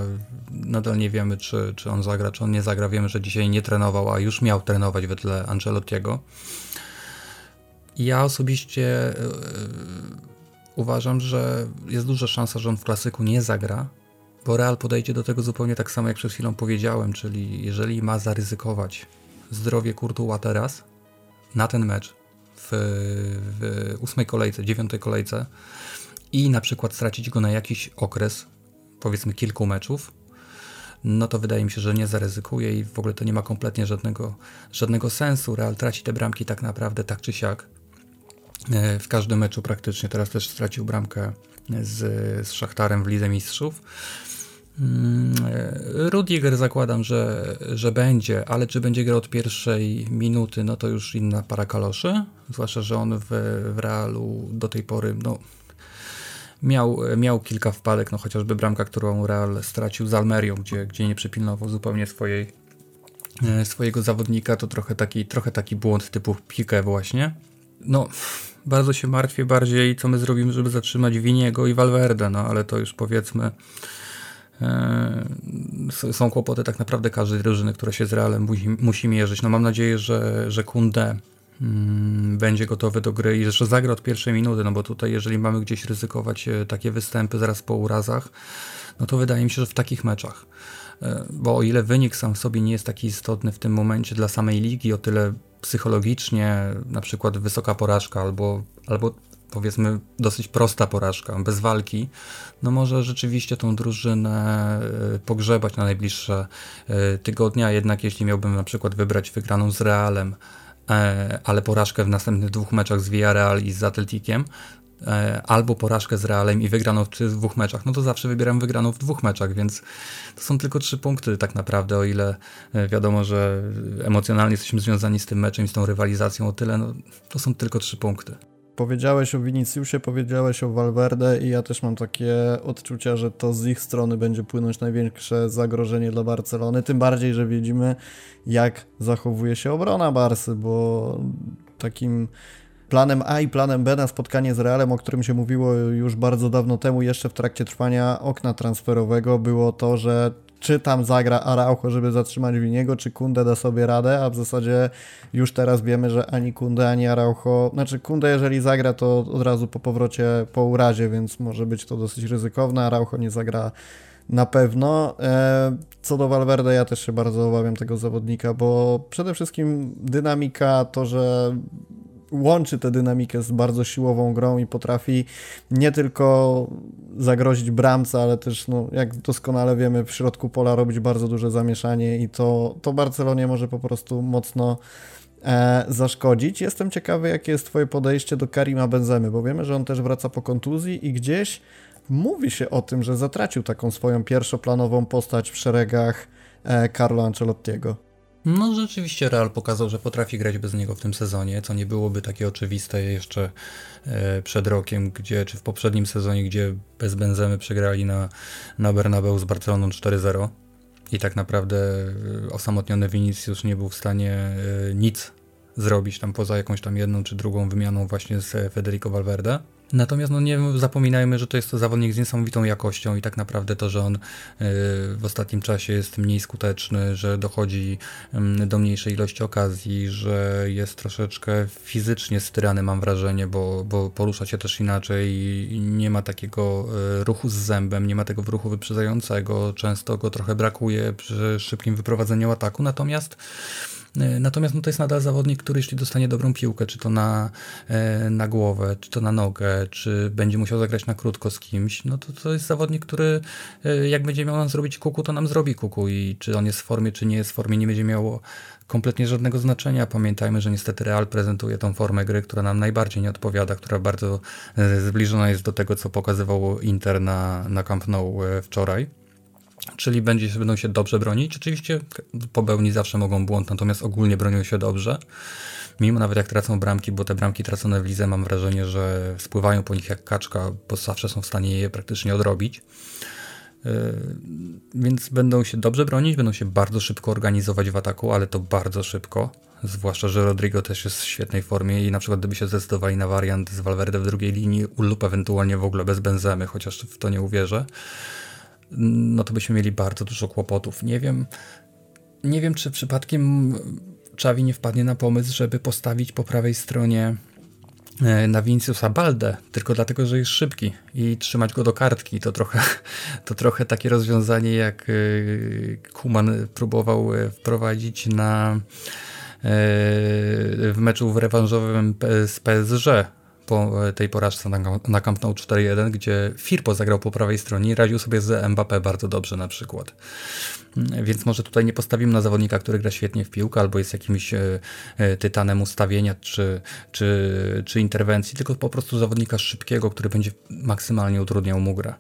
Nadal nie wiemy, czy, czy on zagra, czy on nie zagra. Wiemy, że dzisiaj nie trenował, a już miał trenować wedle Ancelottiego. Ja osobiście yy, uważam, że jest duża szansa, że on w klasyku nie zagra, bo Real podejdzie do tego zupełnie tak samo, jak przed chwilą powiedziałem, czyli jeżeli ma zaryzykować zdrowie Courtois teraz na ten mecz, w, ósmej kolejce, dziewiątej kolejce, i na przykład stracić go na jakiś okres, powiedzmy kilku meczów, no to wydaje mi się, że nie zaryzykuje i w ogóle to nie ma kompletnie żadnego, żadnego sensu. Real traci te bramki tak naprawdę tak czy siak. E, w każdym meczu praktycznie. Teraz też stracił bramkę z, z Szachtarem w Lidze Mistrzów. Mm, e, Rudiger zakładam, że, że będzie, ale czy będzie grał od pierwszej minuty, no to już inna para kaloszy. Zwłaszcza, że on w, w Realu do tej pory, no Miał, miał kilka wpadek, no chociażby bramka, którą Real stracił z Almerią, gdzie, gdzie nie przypilnował zupełnie swojej, e, swojego zawodnika, to trochę taki, trochę taki błąd typu pikę właśnie. No, bardzo się martwię bardziej, co my zrobimy, żeby zatrzymać Winiego i Valverde, no ale to już powiedzmy są kłopoty tak naprawdę każdej drużyny, która się z Realem musi, musi mierzyć. No mam nadzieję, że, że Kunde Mm, będzie gotowy do gry i że zagra od pierwszej minuty, no bo tutaj jeżeli mamy gdzieś ryzykować e, takie występy zaraz po urazach, no to wydaje mi się, że w takich meczach, e, bo o ile wynik sam w sobie nie jest taki istotny w tym momencie dla samej ligi, o tyle psychologicznie na przykład wysoka porażka albo, albo powiedzmy dosyć prosta porażka, bez walki, no może rzeczywiście tą drużynę e, pogrzebać na najbliższe tygodnia, jednak jeśli miałbym na przykład wybrać wygraną z Realem, E, ale porażkę w następnych dwóch meczach z Villarreal i z Atletikiem, e, albo porażkę z Realem i wygraną w dwóch meczach, no to zawsze wybieram wygraną w dwóch meczach, więc to są tylko trzy punkty tak naprawdę, o ile e, wiadomo, że emocjonalnie jesteśmy związani z tym meczem i z tą rywalizacją o tyle, no to są tylko trzy punkty. Powiedziałeś o Viniciusie, powiedziałeś o Valverde i ja też mam takie odczucia, że to z ich strony będzie płynąć największe zagrożenie dla Barcelony, tym bardziej, że widzimy jak zachowuje się obrona Barsy, bo takim planem A i planem B na spotkanie z Realem, o którym się mówiło już bardzo dawno temu, jeszcze w trakcie trwania okna transferowego, było to, że czy tam zagra Araujo, żeby zatrzymać Winiego, czy Kunde da sobie radę, a w zasadzie już teraz wiemy, że ani Kunde, ani Araujo, znaczy Kunde jeżeli zagra, to od razu po powrocie po urazie, więc może być to dosyć ryzykowne, Araujo nie zagra na pewno. E, co do Valverde, ja też się bardzo obawiam tego zawodnika, bo przede wszystkim dynamika, to, że łączy tę dynamikę z bardzo siłową grą i potrafi nie tylko zagrozić bramce, ale też, no, jak doskonale wiemy, w środku pola robić bardzo duże zamieszanie i to, to Barcelonie może po prostu mocno e, zaszkodzić. Jestem ciekawy, jakie jest Twoje podejście do Karima Benzemy, bo wiemy, że on też wraca po kontuzji i gdzieś mówi się o tym, że zatracił taką swoją pierwszoplanową postać w szeregach e, Carlo Ancelottiego. No rzeczywiście Real pokazał, że potrafi grać bez niego w tym sezonie, co nie byłoby takie oczywiste jeszcze e, przed rokiem, gdzie, czy w poprzednim sezonie, gdzie bez Benzemy przegrali na, na Bernabeu z Barceloną 4-0 i tak naprawdę e, osamotniony Vinicius nie był w stanie e, nic zrobić tam poza jakąś tam jedną czy drugą wymianą właśnie z Federico Valverde. Natomiast no nie zapominajmy, że to jest to zawodnik z niesamowitą jakością i tak naprawdę to, że on y, w ostatnim czasie jest mniej skuteczny, że dochodzi do mniejszej ilości okazji, że jest troszeczkę fizycznie styrany mam wrażenie, bo, bo porusza się też inaczej i nie ma takiego y, ruchu z zębem, nie ma tego ruchu wyprzedzającego, często go trochę brakuje przy szybkim wyprowadzeniu ataku, natomiast natomiast no, to jest nadal zawodnik, który jeśli dostanie dobrą piłkę, czy to na, e, na głowę, czy to na nogę, czy będzie musiał zagrać na krótko z kimś, no to to jest zawodnik, który e, jak będzie miał nam zrobić kuku, to nam zrobi kuku i czy on jest w formie, czy nie jest w formie, nie będzie miało kompletnie żadnego znaczenia. Pamiętajmy, że niestety Real prezentuje tą formę gry, która nam najbardziej nie odpowiada, która bardzo zbliżona jest do tego, co pokazywał Inter na, na Camp Nou wczoraj czyli będzie, będą się dobrze bronić. Oczywiście popełnić zawsze mogą błąd, natomiast ogólnie bronią się dobrze. Mimo nawet jak tracą bramki, bo te bramki tracone w lidze mam wrażenie, że spływają po nich jak kaczka, bo zawsze są w stanie je praktycznie odrobić. Yy, więc będą się dobrze bronić, będą się bardzo szybko organizować w ataku, ale to bardzo szybko. Zwłaszcza, że Rodrigo też jest w świetnej formie i na przykład gdyby się zdecydowali na wariant z Valverde w drugiej linii lub ewentualnie w ogóle bez Benzemy, chociaż w to nie uwierzę, no to byśmy mieli bardzo dużo kłopotów. Nie wiem, nie wiem czy przypadkiem Czawi nie wpadnie na pomysł, żeby postawić po prawej stronie e, na Vinciusa Balde, tylko dlatego, że jest szybki i trzymać go do kartki. To trochę, <laughs> to trochę takie rozwiązanie, jak e, Kuman próbował e, wprowadzić na w meczu w rewanżowym z PSG po tej porażce na, na Camp Nou 4-1, gdzie Firpo zagrał po prawej stronie i radził sobie z Mbappé bardzo dobrze na przykład. Mm, więc może tutaj nie postawimy na zawodnika, który gra świetnie w piłkę albo jest jakimś e, e, tytanem ustawienia czy, czy, czy interwencji, tylko po prostu zawodnika szybkiego, który będzie maksymalnie utrudniał mu grę.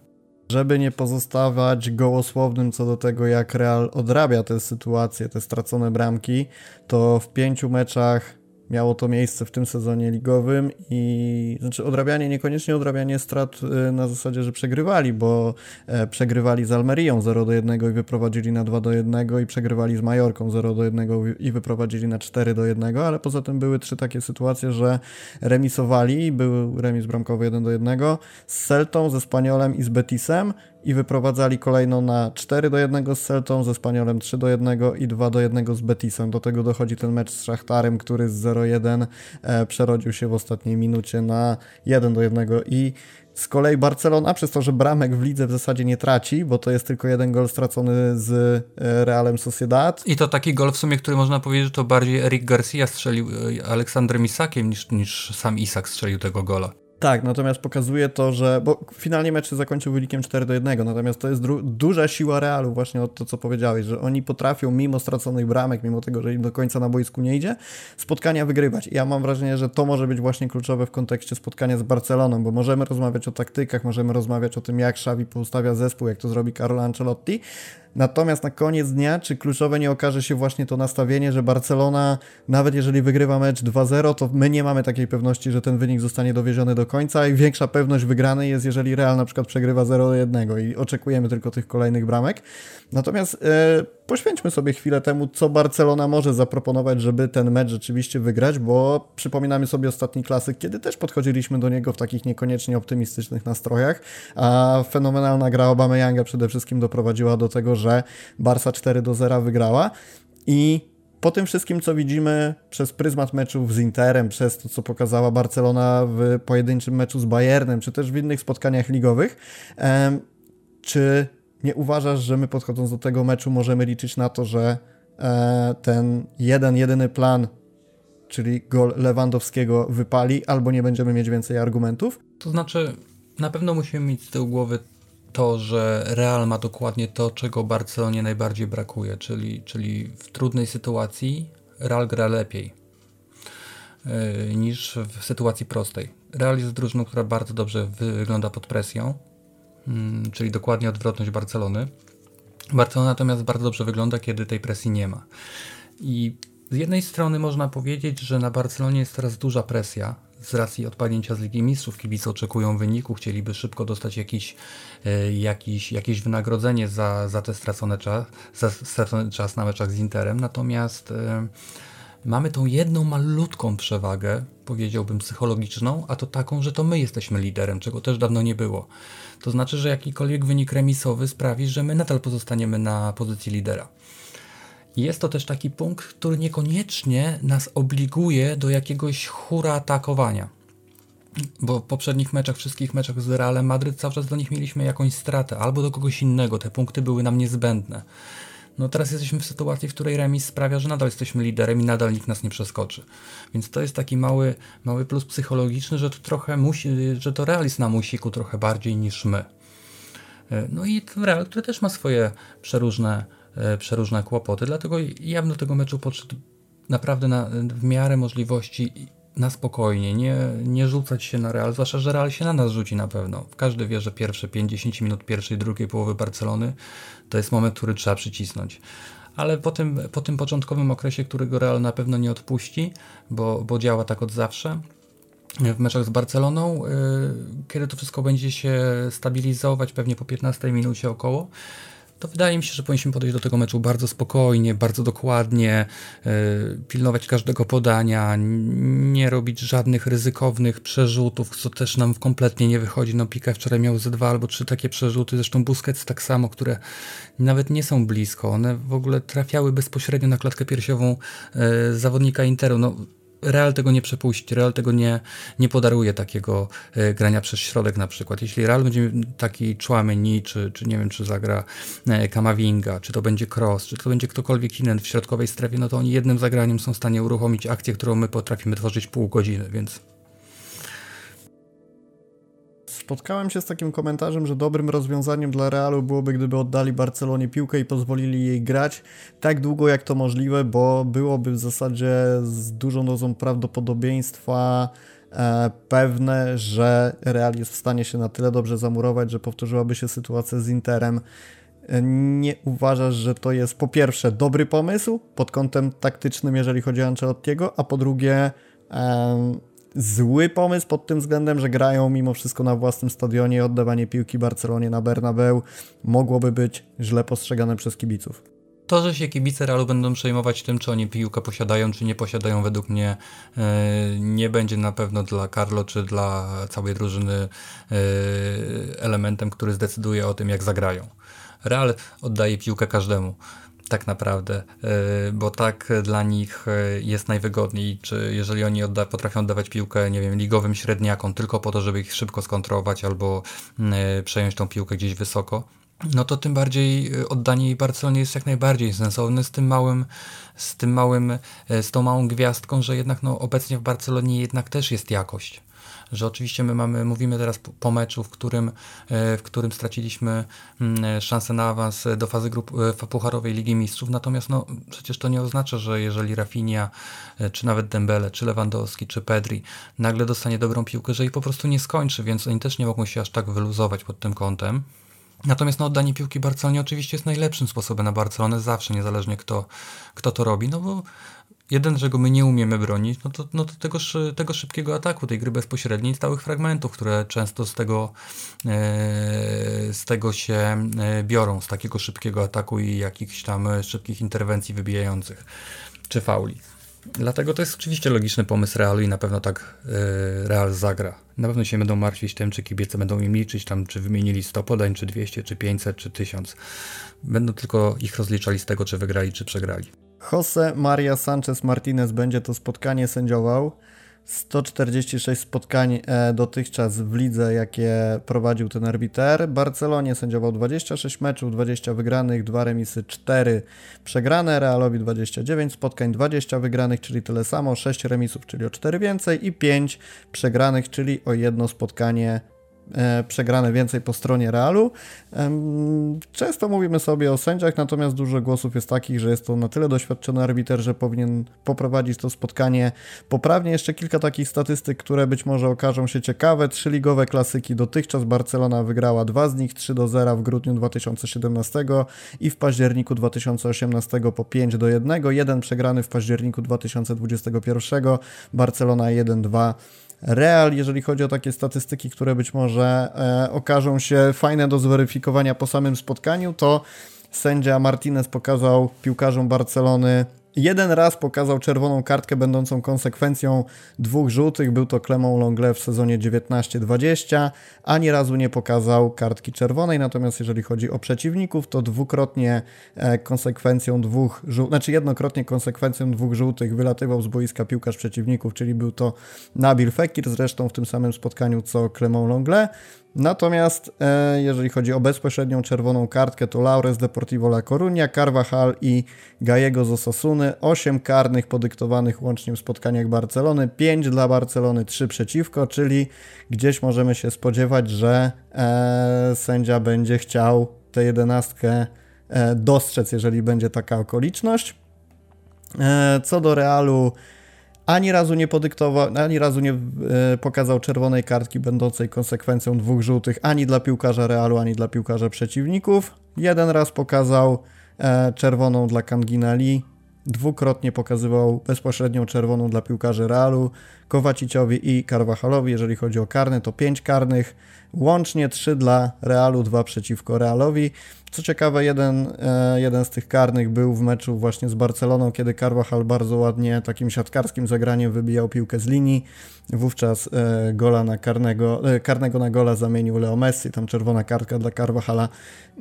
Żeby nie pozostawać gołosłownym co do tego, jak Real odrabia tę sytuację, te stracone bramki, to w pięciu meczach miało to miejsce w tym sezonie ligowym i znaczy odrabianie, niekoniecznie odrabianie strat y, na zasadzie, że przegrywali, bo e, przegrywali z Almerią 0 do 1 i wyprowadzili na 2 do 1 i przegrywali z Majorką 0 do 1 i wyprowadzili na 4 do 1, ale poza tym były trzy takie sytuacje, że remisowali, był remis bramkowy 1 do 1 z Celtą, ze Spaniolem i z Betisem i wyprowadzali kolejno na 4 do 1 z Celtą, ze Spaniolem 3 do 1 i 2 do 1 z Betisem. Do tego dochodzi ten mecz z Szachtarem, który z 0-1 e, przerodził się w ostatniej minucie na 1 do 1 i z kolei Barcelona, przez to, że bramek w lidze w zasadzie nie traci, bo to jest tylko jeden gol stracony z e, Realem Sociedad. I to taki gol w sumie, który można powiedzieć, że to bardziej Eric Garcia strzelił e, Aleksandrem Isakiem niż, niż sam Isak strzelił tego gola. Tak, natomiast pokazuje to, że. Bo finalnie mecz się zakończył wynikiem 4 do 1, natomiast to jest duża siła Realu, właśnie od to, co powiedziałeś, że oni potrafią, mimo straconych bramek, mimo tego, że im do końca na boisku nie idzie, spotkania wygrywać. I ja mam wrażenie, że to może być właśnie kluczowe w kontekście spotkania z Barceloną, bo możemy rozmawiać o taktykach, możemy rozmawiać o tym, jak Xavi poustawia zespół, jak to zrobi Carlo Ancelotti, Natomiast na koniec dnia, czy kluczowe nie okaże się właśnie to nastawienie, że Barcelona, nawet jeżeli wygrywa mecz 2-0, to my nie mamy takiej pewności, że ten wynik zostanie dowieziony do końca i większa pewność wygranej jest, jeżeli Real na przykład przegrywa 0-1 i oczekujemy tylko tych kolejnych bramek. Natomiast e, poświęćmy sobie chwilę temu, co Barcelona może zaproponować, żeby ten mecz rzeczywiście wygrać, bo przypominamy sobie ostatni klasyk, kiedy też podchodziliśmy do niego w takich niekoniecznie optymistycznych nastrojach, a fenomenalna gra Yanga przede wszystkim doprowadziła do tego, że Barca 4 do 0 wygrała. I po tym wszystkim, co widzimy przez pryzmat meczów z Interem, przez to, co pokazała Barcelona w pojedynczym meczu z Bayernem, czy też w innych spotkaniach ligowych, czy nie uważasz, że my podchodząc do tego meczu możemy liczyć na to, że e, ten jeden, jedyny plan, czyli gol Lewandowskiego wypali, albo nie będziemy mieć więcej argumentów? To znaczy, na pewno musimy mieć z tyłu głowy to, że Real ma dokładnie to, czego Barcelonie najbardziej brakuje, czyli, czyli w trudnej sytuacji Real gra lepiej yy, niż w sytuacji prostej. Real jest drużyną, która bardzo dobrze wygląda pod presją, czyli dokładnie odwrotność Barcelony. Barcelona natomiast bardzo dobrze wygląda, kiedy tej presji nie ma. I z jednej strony można powiedzieć, że na Barcelonie jest teraz duża presja, z racji odpadnięcia z Ligi Mistrzów kibice oczekują wyniku, chcieliby szybko dostać jakiś, e, jakiś, jakieś wynagrodzenie za, za ten stracony czas, za stracony czas na meczach z Interem. Natomiast e, mamy tą jedną malutką przewagę, powiedziałbym psychologiczną, a to taką, że to my jesteśmy liderem, czego też dawno nie było. To znaczy, że jakikolwiek wynik remisowy sprawi, że my nadal pozostaniemy na pozycji lidera. Jest to też taki punkt, który niekoniecznie nas obliguje do jakiegoś hura atakowania. Bo w poprzednich meczach, wszystkich meczach z Realem Madryt cały czas do nich mieliśmy jakąś stratę, albo do kogoś innego. Te punkty były nam niezbędne. No teraz jesteśmy w sytuacji, w której remis sprawia, że nadal jesteśmy liderem i nadal nikt nas nie przeskoczy. Więc to jest taki mały, mały plus psychologiczny, że to trochę musi, że to Real jest na musiku trochę bardziej niż my. No i Real, który też ma swoje przeróżne E, przeróżne kłopoty. Dlatego ja bym do tego meczu podszedł naprawdę na, w miarę możliwości na spokojnie, nie, nie rzucać się na Real, zwłaszcza, że Real się na nas rzuci na pewno. Każdy wie, że pierwsze 50 minut pierwszej, drugiej połowy Barcelony to jest moment, który trzeba przycisnąć. Ale po tym, po tym początkowym okresie, którego Real na pewno nie odpuści, bo, bo działa tak od zawsze, w meczach z Barceloną, yy, kiedy to wszystko będzie się stabilizować, pewnie po 15 minucie około, to wydaje mi się, że powinniśmy podejść do tego meczu bardzo spokojnie, bardzo dokładnie, yy, pilnować każdego podania, nie robić żadnych ryzykownych przerzutów, co też nam kompletnie nie wychodzi. No Pika wczoraj miał ze dwa albo trzy takie przerzuty, zresztą Busquets tak samo, które nawet nie są blisko, one w ogóle trafiały bezpośrednio na klatkę piersiową yy, zawodnika Interu. No, Real tego nie przepuści, Real tego nie, nie podaruje takiego e, grania przez środek na przykład. Jeśli Real będzie taki Chouameni, czy, czy nie wiem, czy zagra e, Kamavinga, czy to będzie Cross, czy to będzie ktokolwiek inny w środkowej strefie, no to oni jednym zagraniem są w stanie uruchomić akcję, którą my potrafimy tworzyć pół godziny, więc spotkałem się z takim komentarzem, że dobrym rozwiązaniem dla Realu byłoby, gdyby oddali Barcelonie piłkę i pozwolili jej grać tak długo jak to możliwe, bo byłoby w zasadzie z dużą dozą prawdopodobieństwa e, pewne, że Real jest w stanie się na tyle dobrze zamurować, że powtórzyłaby się sytuacja z Interem. E, nie uważasz, że to jest po pierwsze dobry pomysł pod kątem taktycznym, jeżeli chodzi o Ancelottiego, a po drugie zły pomysł pod tym względem, że grają mimo wszystko na własnym stadionie. Oddawanie piłki Barcelonie na Bernabeu mogłoby być źle postrzegane przez kibiców. To, że się kibice Realu będą przejmować tym, czy oni piłkę posiadają, czy nie posiadają, według mnie e, nie będzie na pewno dla Carlo, czy dla całej drużyny e, elementem, który zdecyduje o tym, jak zagrają. Real oddaje piłkę każdemu tak naprawdę, e, bo tak dla nich e, jest najwygodniej, czy jeżeli oni odda potrafią oddawać piłkę, nie wiem, ligowym średniakom tylko po to, żeby ich szybko skontrolować albo e, przejąć tą piłkę gdzieś wysoko, no to tym bardziej oddanie jej Barcelonie jest jak najbardziej sensowne z tym małym, z tym małym, z tą małą gwiazdką, że jednak no obecnie w Barcelonie jednak też jest jakość że oczywiście my mamy, mówimy teraz po meczu, w którym, e, w którym straciliśmy mm, szansę na awans do fazy grup e, Pucharowej Ligi Mistrzów, natomiast no, przecież to nie oznacza, że jeżeli Rafinha, e, czy nawet Dembele, czy Lewandowski, czy Pedri nagle dostanie dobrą piłkę, że jej po prostu nie skończy, więc oni też nie mogą się aż tak wyluzować pod tym kątem. Natomiast no, oddanie piłki Barcelonie oczywiście jest najlepszym sposobem na Barcelonę zawsze, niezależnie kto, kto to robi, no bo jeden, że go my nie umiemy bronić, no to, no to tego, tego szybkiego ataku, tej gry bezpośredniej, stałych fragmentów, które często z tego, e, z tego się e, biorą, z takiego szybkiego ataku i jakichś tam szybkich interwencji wybijających czy fauli. Dlatego to jest oczywiście logiczny pomysł Realu i na pewno tak e, Real zagra. Na pewno się będą martwić tym, czy kibice będą im liczyć, tam, czy wymienili 100 podań, czy 200, czy 500, czy 1000. Będą tylko ich rozliczali z tego, czy wygrali, czy przegrali. Jose Maria Sanchez Martinez będzie to spotkanie sędziował. 146 spotkań e, dotychczas w lidze, jakie prowadził ten arbiter. Barcelonie sędziował 26 meczów, 20 wygranych, 2 remisy, 4 przegrane. Realowi 29 spotkań, 20 wygranych, czyli tyle samo, 6 remisów, czyli o 4 więcej i 5 przegranych, czyli o jedno spotkanie przegrane więcej po stronie Realu. Często mówimy sobie o sędziach, natomiast dużo głosów jest takich, że jest to na tyle doświadczony arbiter, że powinien poprowadzić to spotkanie poprawnie. Jeszcze kilka takich statystyk, które być może okażą się ciekawe. Trzy ligowe klasyki dotychczas Barcelona wygrała dwa z nich, 3 do 0 w grudniu 2017 i w październiku 2018 po 5 do 1. Jeden przegrany w październiku 2021, Barcelona 1-2 Real, jeżeli chodzi o takie statystyki, które być może e, okażą się fajne do zweryfikowania po samym spotkaniu, to sędzia Martinez pokazał piłkarzom Barcelony Jeden raz pokazał czerwoną kartkę będącą konsekwencją dwóch żółtych, był to Clement Longle w sezonie 19-20. Ani razu nie pokazał kartki czerwonej, natomiast jeżeli chodzi o przeciwników, to dwukrotnie e, konsekwencją dwóch żółtych, znaczy jednokrotnie konsekwencją dwóch żółtych wylatywał z boiska piłkarz przeciwników, czyli był to Nabil Fekir, zresztą w tym samym spotkaniu co Clement Longle. Natomiast e, jeżeli chodzi o bezpośrednią czerwoną kartkę, to Laures Deportivo La Coruña, Carvajal i Gallego z Osasuny. 8 karnych podyktowanych łącznie w spotkaniach Barcelony, 5 dla Barcelony, 3 przeciwko, czyli gdzieś możemy się spodziewać, że e, sędzia będzie chciał tę jedenastkę e, dostrzec, jeżeli będzie taka okoliczność. E, co do Realu, ani razu nie podyktował, ani razu nie e, pokazał czerwonej kartki będącej konsekwencją dwóch żółtych ani dla piłkarza Realu, ani dla piłkarza przeciwników. Jeden raz pokazał e, czerwoną dla Kangina Lee, dwukrotnie pokazywał bezpośrednią czerwoną dla piłkarzy Realu, Kowaciciowi i Carvajalowi. Jeżeli chodzi o karne, to pięć karnych, łącznie trzy dla Realu, dwa przeciwko Realowi. Co ciekawe, jeden, e, jeden z tych karnych był w meczu właśnie z Barceloną, kiedy Carvajal bardzo ładnie takim siatkarskim zagraniem wybijał piłkę z linii. Wówczas e, gola na karnego, e, karnego na gola zamienił Leo Messi, tam czerwona kartka dla Carvajala.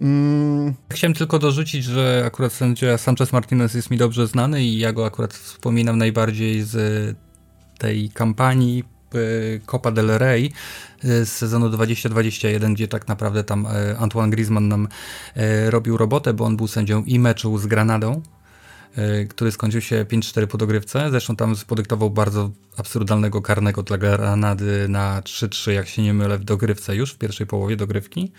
Mm. Chciałem tylko dorzucić, że akurat sędzia Sanchez Martinez jest mi dobrze znany i ja go akurat wspominam najbardziej z tej kampanii Copa del Rey z sezonu 2021, gdzie tak naprawdę tam e, Antoine Griezmann nam e, robił robotę, bo on był sędzią i meczu z Granadą y, który skończył się 5-4 po dogrywce. Zresztą tam spodyktował bardzo absurdalnego karnego dla Granady na 3-3, jak się nie mylę, w dogrywce już, w pierwszej połowie dogrywki.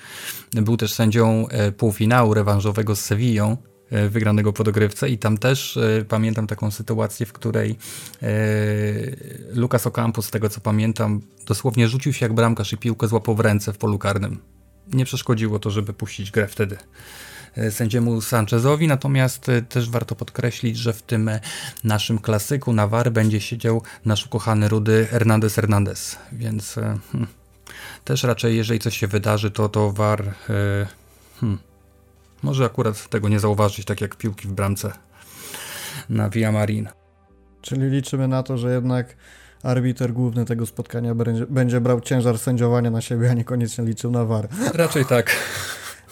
Był też sędzią e, półfinału rewanżowego z Sevillą, e, wygranego po dogrywce i tam też e, pamiętam taką sytuację, w której e, Lucas Ocampo, z tego co pamiętam, dosłownie rzucił się jak bramkarz i piłkę złapał w ręce w polu karnym. Nie przeszkodziło to, żeby puścić grę wtedy. E, sędziemu Sanchezowi, natomiast e, też warto podkreślić, że w tym e, naszym klasyku na VAR będzie siedział nasz ukochany rudy Hernandez Hernandez, więc hmm, też raczej jeżeli coś się wydarzy, to to VAR hmm, może akurat tego nie zauważyć, tak jak piłki w bramce na Via Marin. Czyli liczymy na to, że jednak arbiter główny tego spotkania będzie, będzie brał ciężar sędziowania na siebie, a niekoniecznie liczył na VAR. Raczej tak.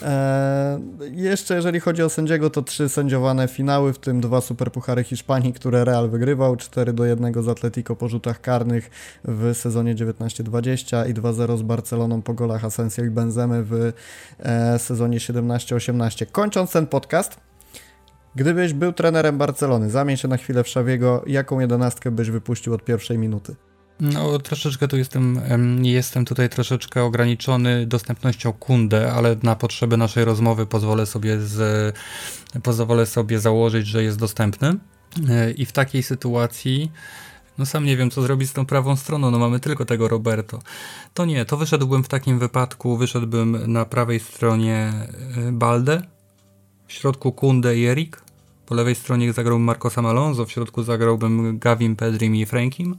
Eee, jeszcze jeżeli chodzi o sędziego, to trzy sędziowane finały, w tym dwa superpuchary Hiszpanii, które Real wygrywał, 4 do 1 z Atletico po rzutach karnych w sezonie 19-20 i 2-0 z Barceloną po golach Asensio i Benzemy w e, sezonie 17-18. Kończąc ten podcast, gdybyś był trenerem Barcelony, zamień się na chwilę w Szawiego, jaką jedenastkę byś wypuścił od pierwszej minuty? No, troszeczkę tu jestem, jestem tutaj troszeczkę ograniczony dostępnością Kunde, ale na potrzeby naszej rozmowy pozwolę sobie, z, pozwolę sobie założyć, że jest dostępny. E, I w takiej sytuacji, no sam nie wiem, co zrobić z tą prawą stroną, no mamy tylko tego Roberto. To nie, to wyszedłbym w takim wypadku, wyszedłbym na prawej stronie e, Balde, w środku Kunde i Erik, po lewej stronie zagrałbym Marcosa Alonso, w środku zagrałbym Gavin, Pedrim i Frankim.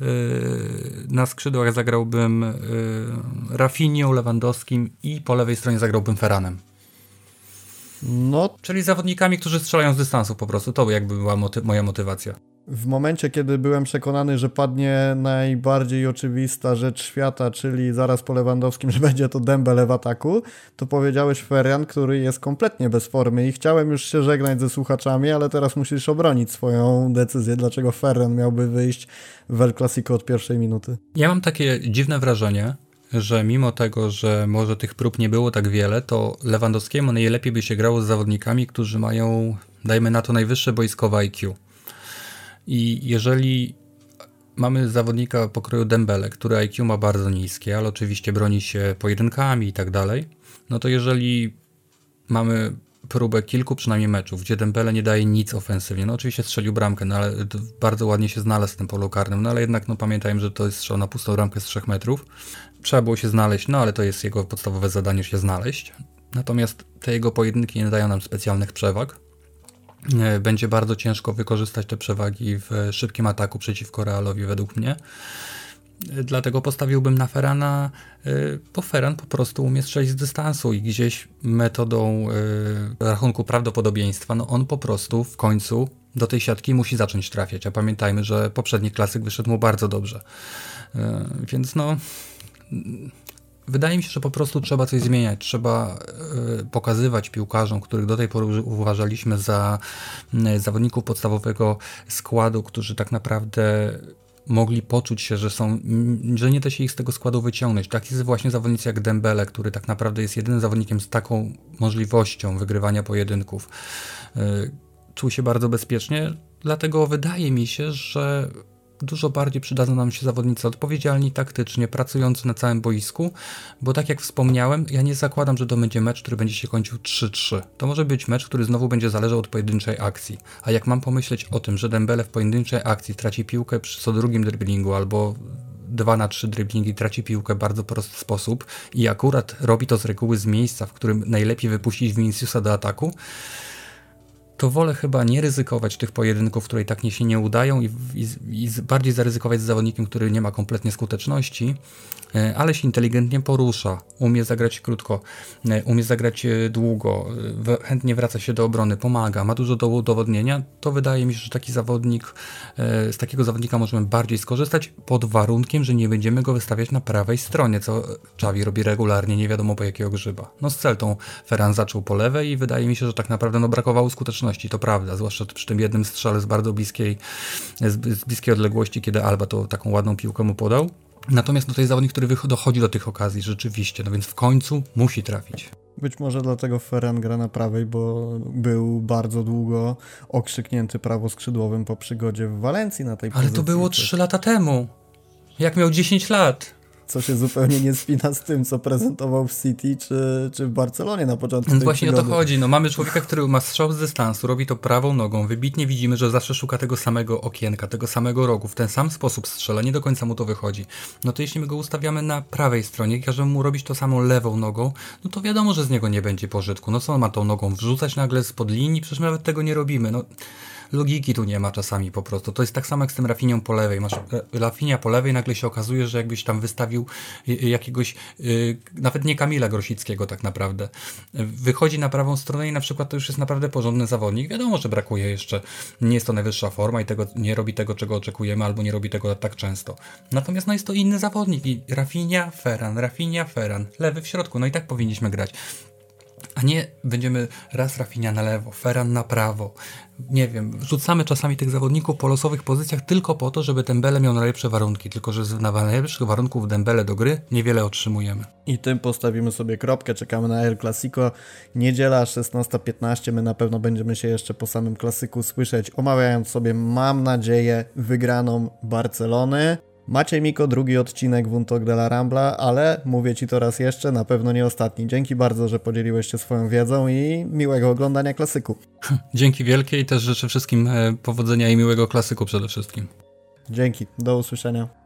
Yy, na skrzydłach zagrałbym yy, Rafinią, Lewandowskim i po lewej stronie zagrałbym Ferranem. No. Czyli zawodnikami, którzy strzelają z dystansu po prostu. To jakby była moty moja motywacja w momencie, kiedy byłem przekonany, że padnie najbardziej oczywista rzecz świata, czyli zaraz po Lewandowskim, <laughs> że będzie to Dembele w ataku, to powiedziałeś Ferian, który jest kompletnie bez formy i chciałem już się żegnać ze słuchaczami, ale teraz musisz obronić swoją decyzję, dlaczego Ferran miałby wyjść w El Clasico od pierwszej minuty. Ja mam takie dziwne wrażenie, że mimo tego, że może tych prób nie było tak wiele, to Lewandowskiemu najlepiej by się grało z zawodnikami, którzy mają, dajmy na to, najwyższe boiskowe IQ. I jeżeli mamy zawodnika pokroju Dembele, który IQ ma bardzo niskie, ale oczywiście broni się pojedynkami i tak dalej, no to jeżeli mamy próbę kilku przynajmniej meczów, gdzie Dembele nie daje nic ofensywnie, no oczywiście strzelił bramkę, no ale bardzo ładnie się znalazł w tym polu karnym, no ale jednak no pamiętajmy, że to jest strzał na pustą bramkę z 3 metrów. Trzeba było się znaleźć, no ale to jest jego podstawowe zadanie się znaleźć. Natomiast te jego pojedynki nie dają nam specjalnych przewag. E, będzie bardzo ciężko wykorzystać te przewagi w szybkim ataku przeciwko Realowi według mnie. E, dlatego postawiłbym na Ferana, e, bo Ferran po prostu umie strzelić z dystansu i gdzieś metodą rachunku prawdopodobieństwa, no on po prostu w końcu do tej siatki musi zacząć trafiać. A pamiętajmy, że poprzedni klasyk wyszedł mu bardzo dobrze. Więc no, Wydaje mi się, że po prostu trzeba coś zmieniać. Trzeba y, pokazywać piłkarzom, których do tej pory uważaliśmy za y, zawodników podstawowego składu, którzy tak naprawdę mogli poczuć się, że są, że nie da się ich z tego składu wyciągnąć. Tak jest właśnie zawodnicy jak Dembele, który tak naprawdę jest jedynym zawodnikiem z taką możliwością wygrywania pojedynków. Y, czuł się bardzo bezpiecznie, dlatego wydaje mi się, że dużo bardziej przydadzą nam się zawodnicy odpowiedzialni taktycznie, pracujący na całym boisku, bo tak jak wspomniałem, ja nie zakładam, że to będzie mecz, który będzie się kończył 3-3. To może być mecz, który znowu będzie zależał od pojedynczej akcji. A jak mam pomyśleć o tym, że Dembele w pojedynczej akcji traci piłkę przy co drugim driblingu albo 2 na 3 driblingi, traci piłkę w bardzo prosty sposób i akurat robi to z reguły z miejsca, w którym najlepiej wypuścić Viniciusa do ataku, to wolę chyba nie ryzykować tych pojedynków, które i tak nie się nie udają i, i, i bardziej zaryzykować z zawodnikiem, który nie ma kompletnie skuteczności, e, ale się inteligentnie porusza, umie zagrać krótko, e, umie zagrać e, długo, chętnie wraca się do obrony, pomaga, ma dużo do udowodnienia, to wydaje mi się, że taki zawodnik, z takiego zawodnika możemy bardziej skorzystać pod warunkiem, że nie będziemy go wystawiać na prawej stronie, co Czawi robi regularnie, nie wiadomo po jakiego grzyba. No z Celtą Ferran zaczął po lewej i wydaje mi się, że tak naprawdę no, brakowało skuteczności, to prawda, zwłaszcza przy tym jednym strzale z bardzo bliskiej, z, bliskiej odległości, kiedy Alba to taką ładną piłkę mu podał. Natomiast no, to jest zawodnik, który dochodzi do tych okazji rzeczywiście, no więc w końcu musi trafić. Być może dlatego Ferran gra na prawej, bo był bardzo długo okrzyknięty prawoskrzydłowym po przygodzie w Walencji na tej Ale pozycji. to było 3 lata temu. Jak miał 10 lat. Co się zupełnie nie spina z tym, co prezentował w City czy, czy w Barcelonie na początku Więc właśnie przygody. o to chodzi. No, mamy człowieka, który ma strzał z dystansu, robi to prawą nogą. Wybitnie widzimy, że zawsze szuka tego samego okienka, tego samego rogu. W ten sam sposób strzela, nie do końca mu to wychodzi. No to jeśli my go ustawiamy na prawej stronie, każemy mu robić to samo lewą nogą, no to wiadomo, że z niego nie będzie pożytku. No co on ma tą nogą wrzucać nagle spod linii? Przecież my nawet tego nie robimy. No logiki tu nie ma czasami po prostu. To jest tak samo jak z tym Rafinią po lewej. Masz e, Rafinia po lewej, nagle się okazuje, że jakbyś tam wystawił y, jakiegoś, y, nawet nie Kamila Grosickiego tak naprawdę. Wychodzi na prawą stronę i na przykład to już jest naprawdę porządny zawodnik. Wiadomo, że brakuje jeszcze, nie jest to najwyższa forma i tego, nie robi tego, czego oczekujemy, albo nie robi tego tak często. Natomiast no jest to inny zawodnik i Rafinia, Ferran, Rafinia, Ferran, lewy w środku, no i tak powinniśmy grać. A nie będziemy raz Rafinia na lewo, Ferran na prawo. Nie wiem, wrzucamy czasami tych zawodników po losowych pozycjach tylko po to, żeby Dembele miał najlepsze warunki. Tylko, że z na najlepszych warunków Dembele do gry niewiele otrzymujemy. I tym postawimy sobie kropkę, czekamy na El Clasico. Niedziela 16.15, my na pewno będziemy się jeszcze po samym klasyku słyszeć, omawiając sobie, mam nadzieję, wygraną Barcelony. Maciej Miko, drugi odcinek Wuntok de la Rambla, ale mówię Ci to raz jeszcze, na pewno nie ostatni. Dzięki bardzo, że podzieliłeś się swoją wiedzą i miłego oglądania klasyku. <laughs> Dzięki wielkie i też życzę wszystkim e, powodzenia i miłego klasyku przede wszystkim. Dzięki, do usłyszenia.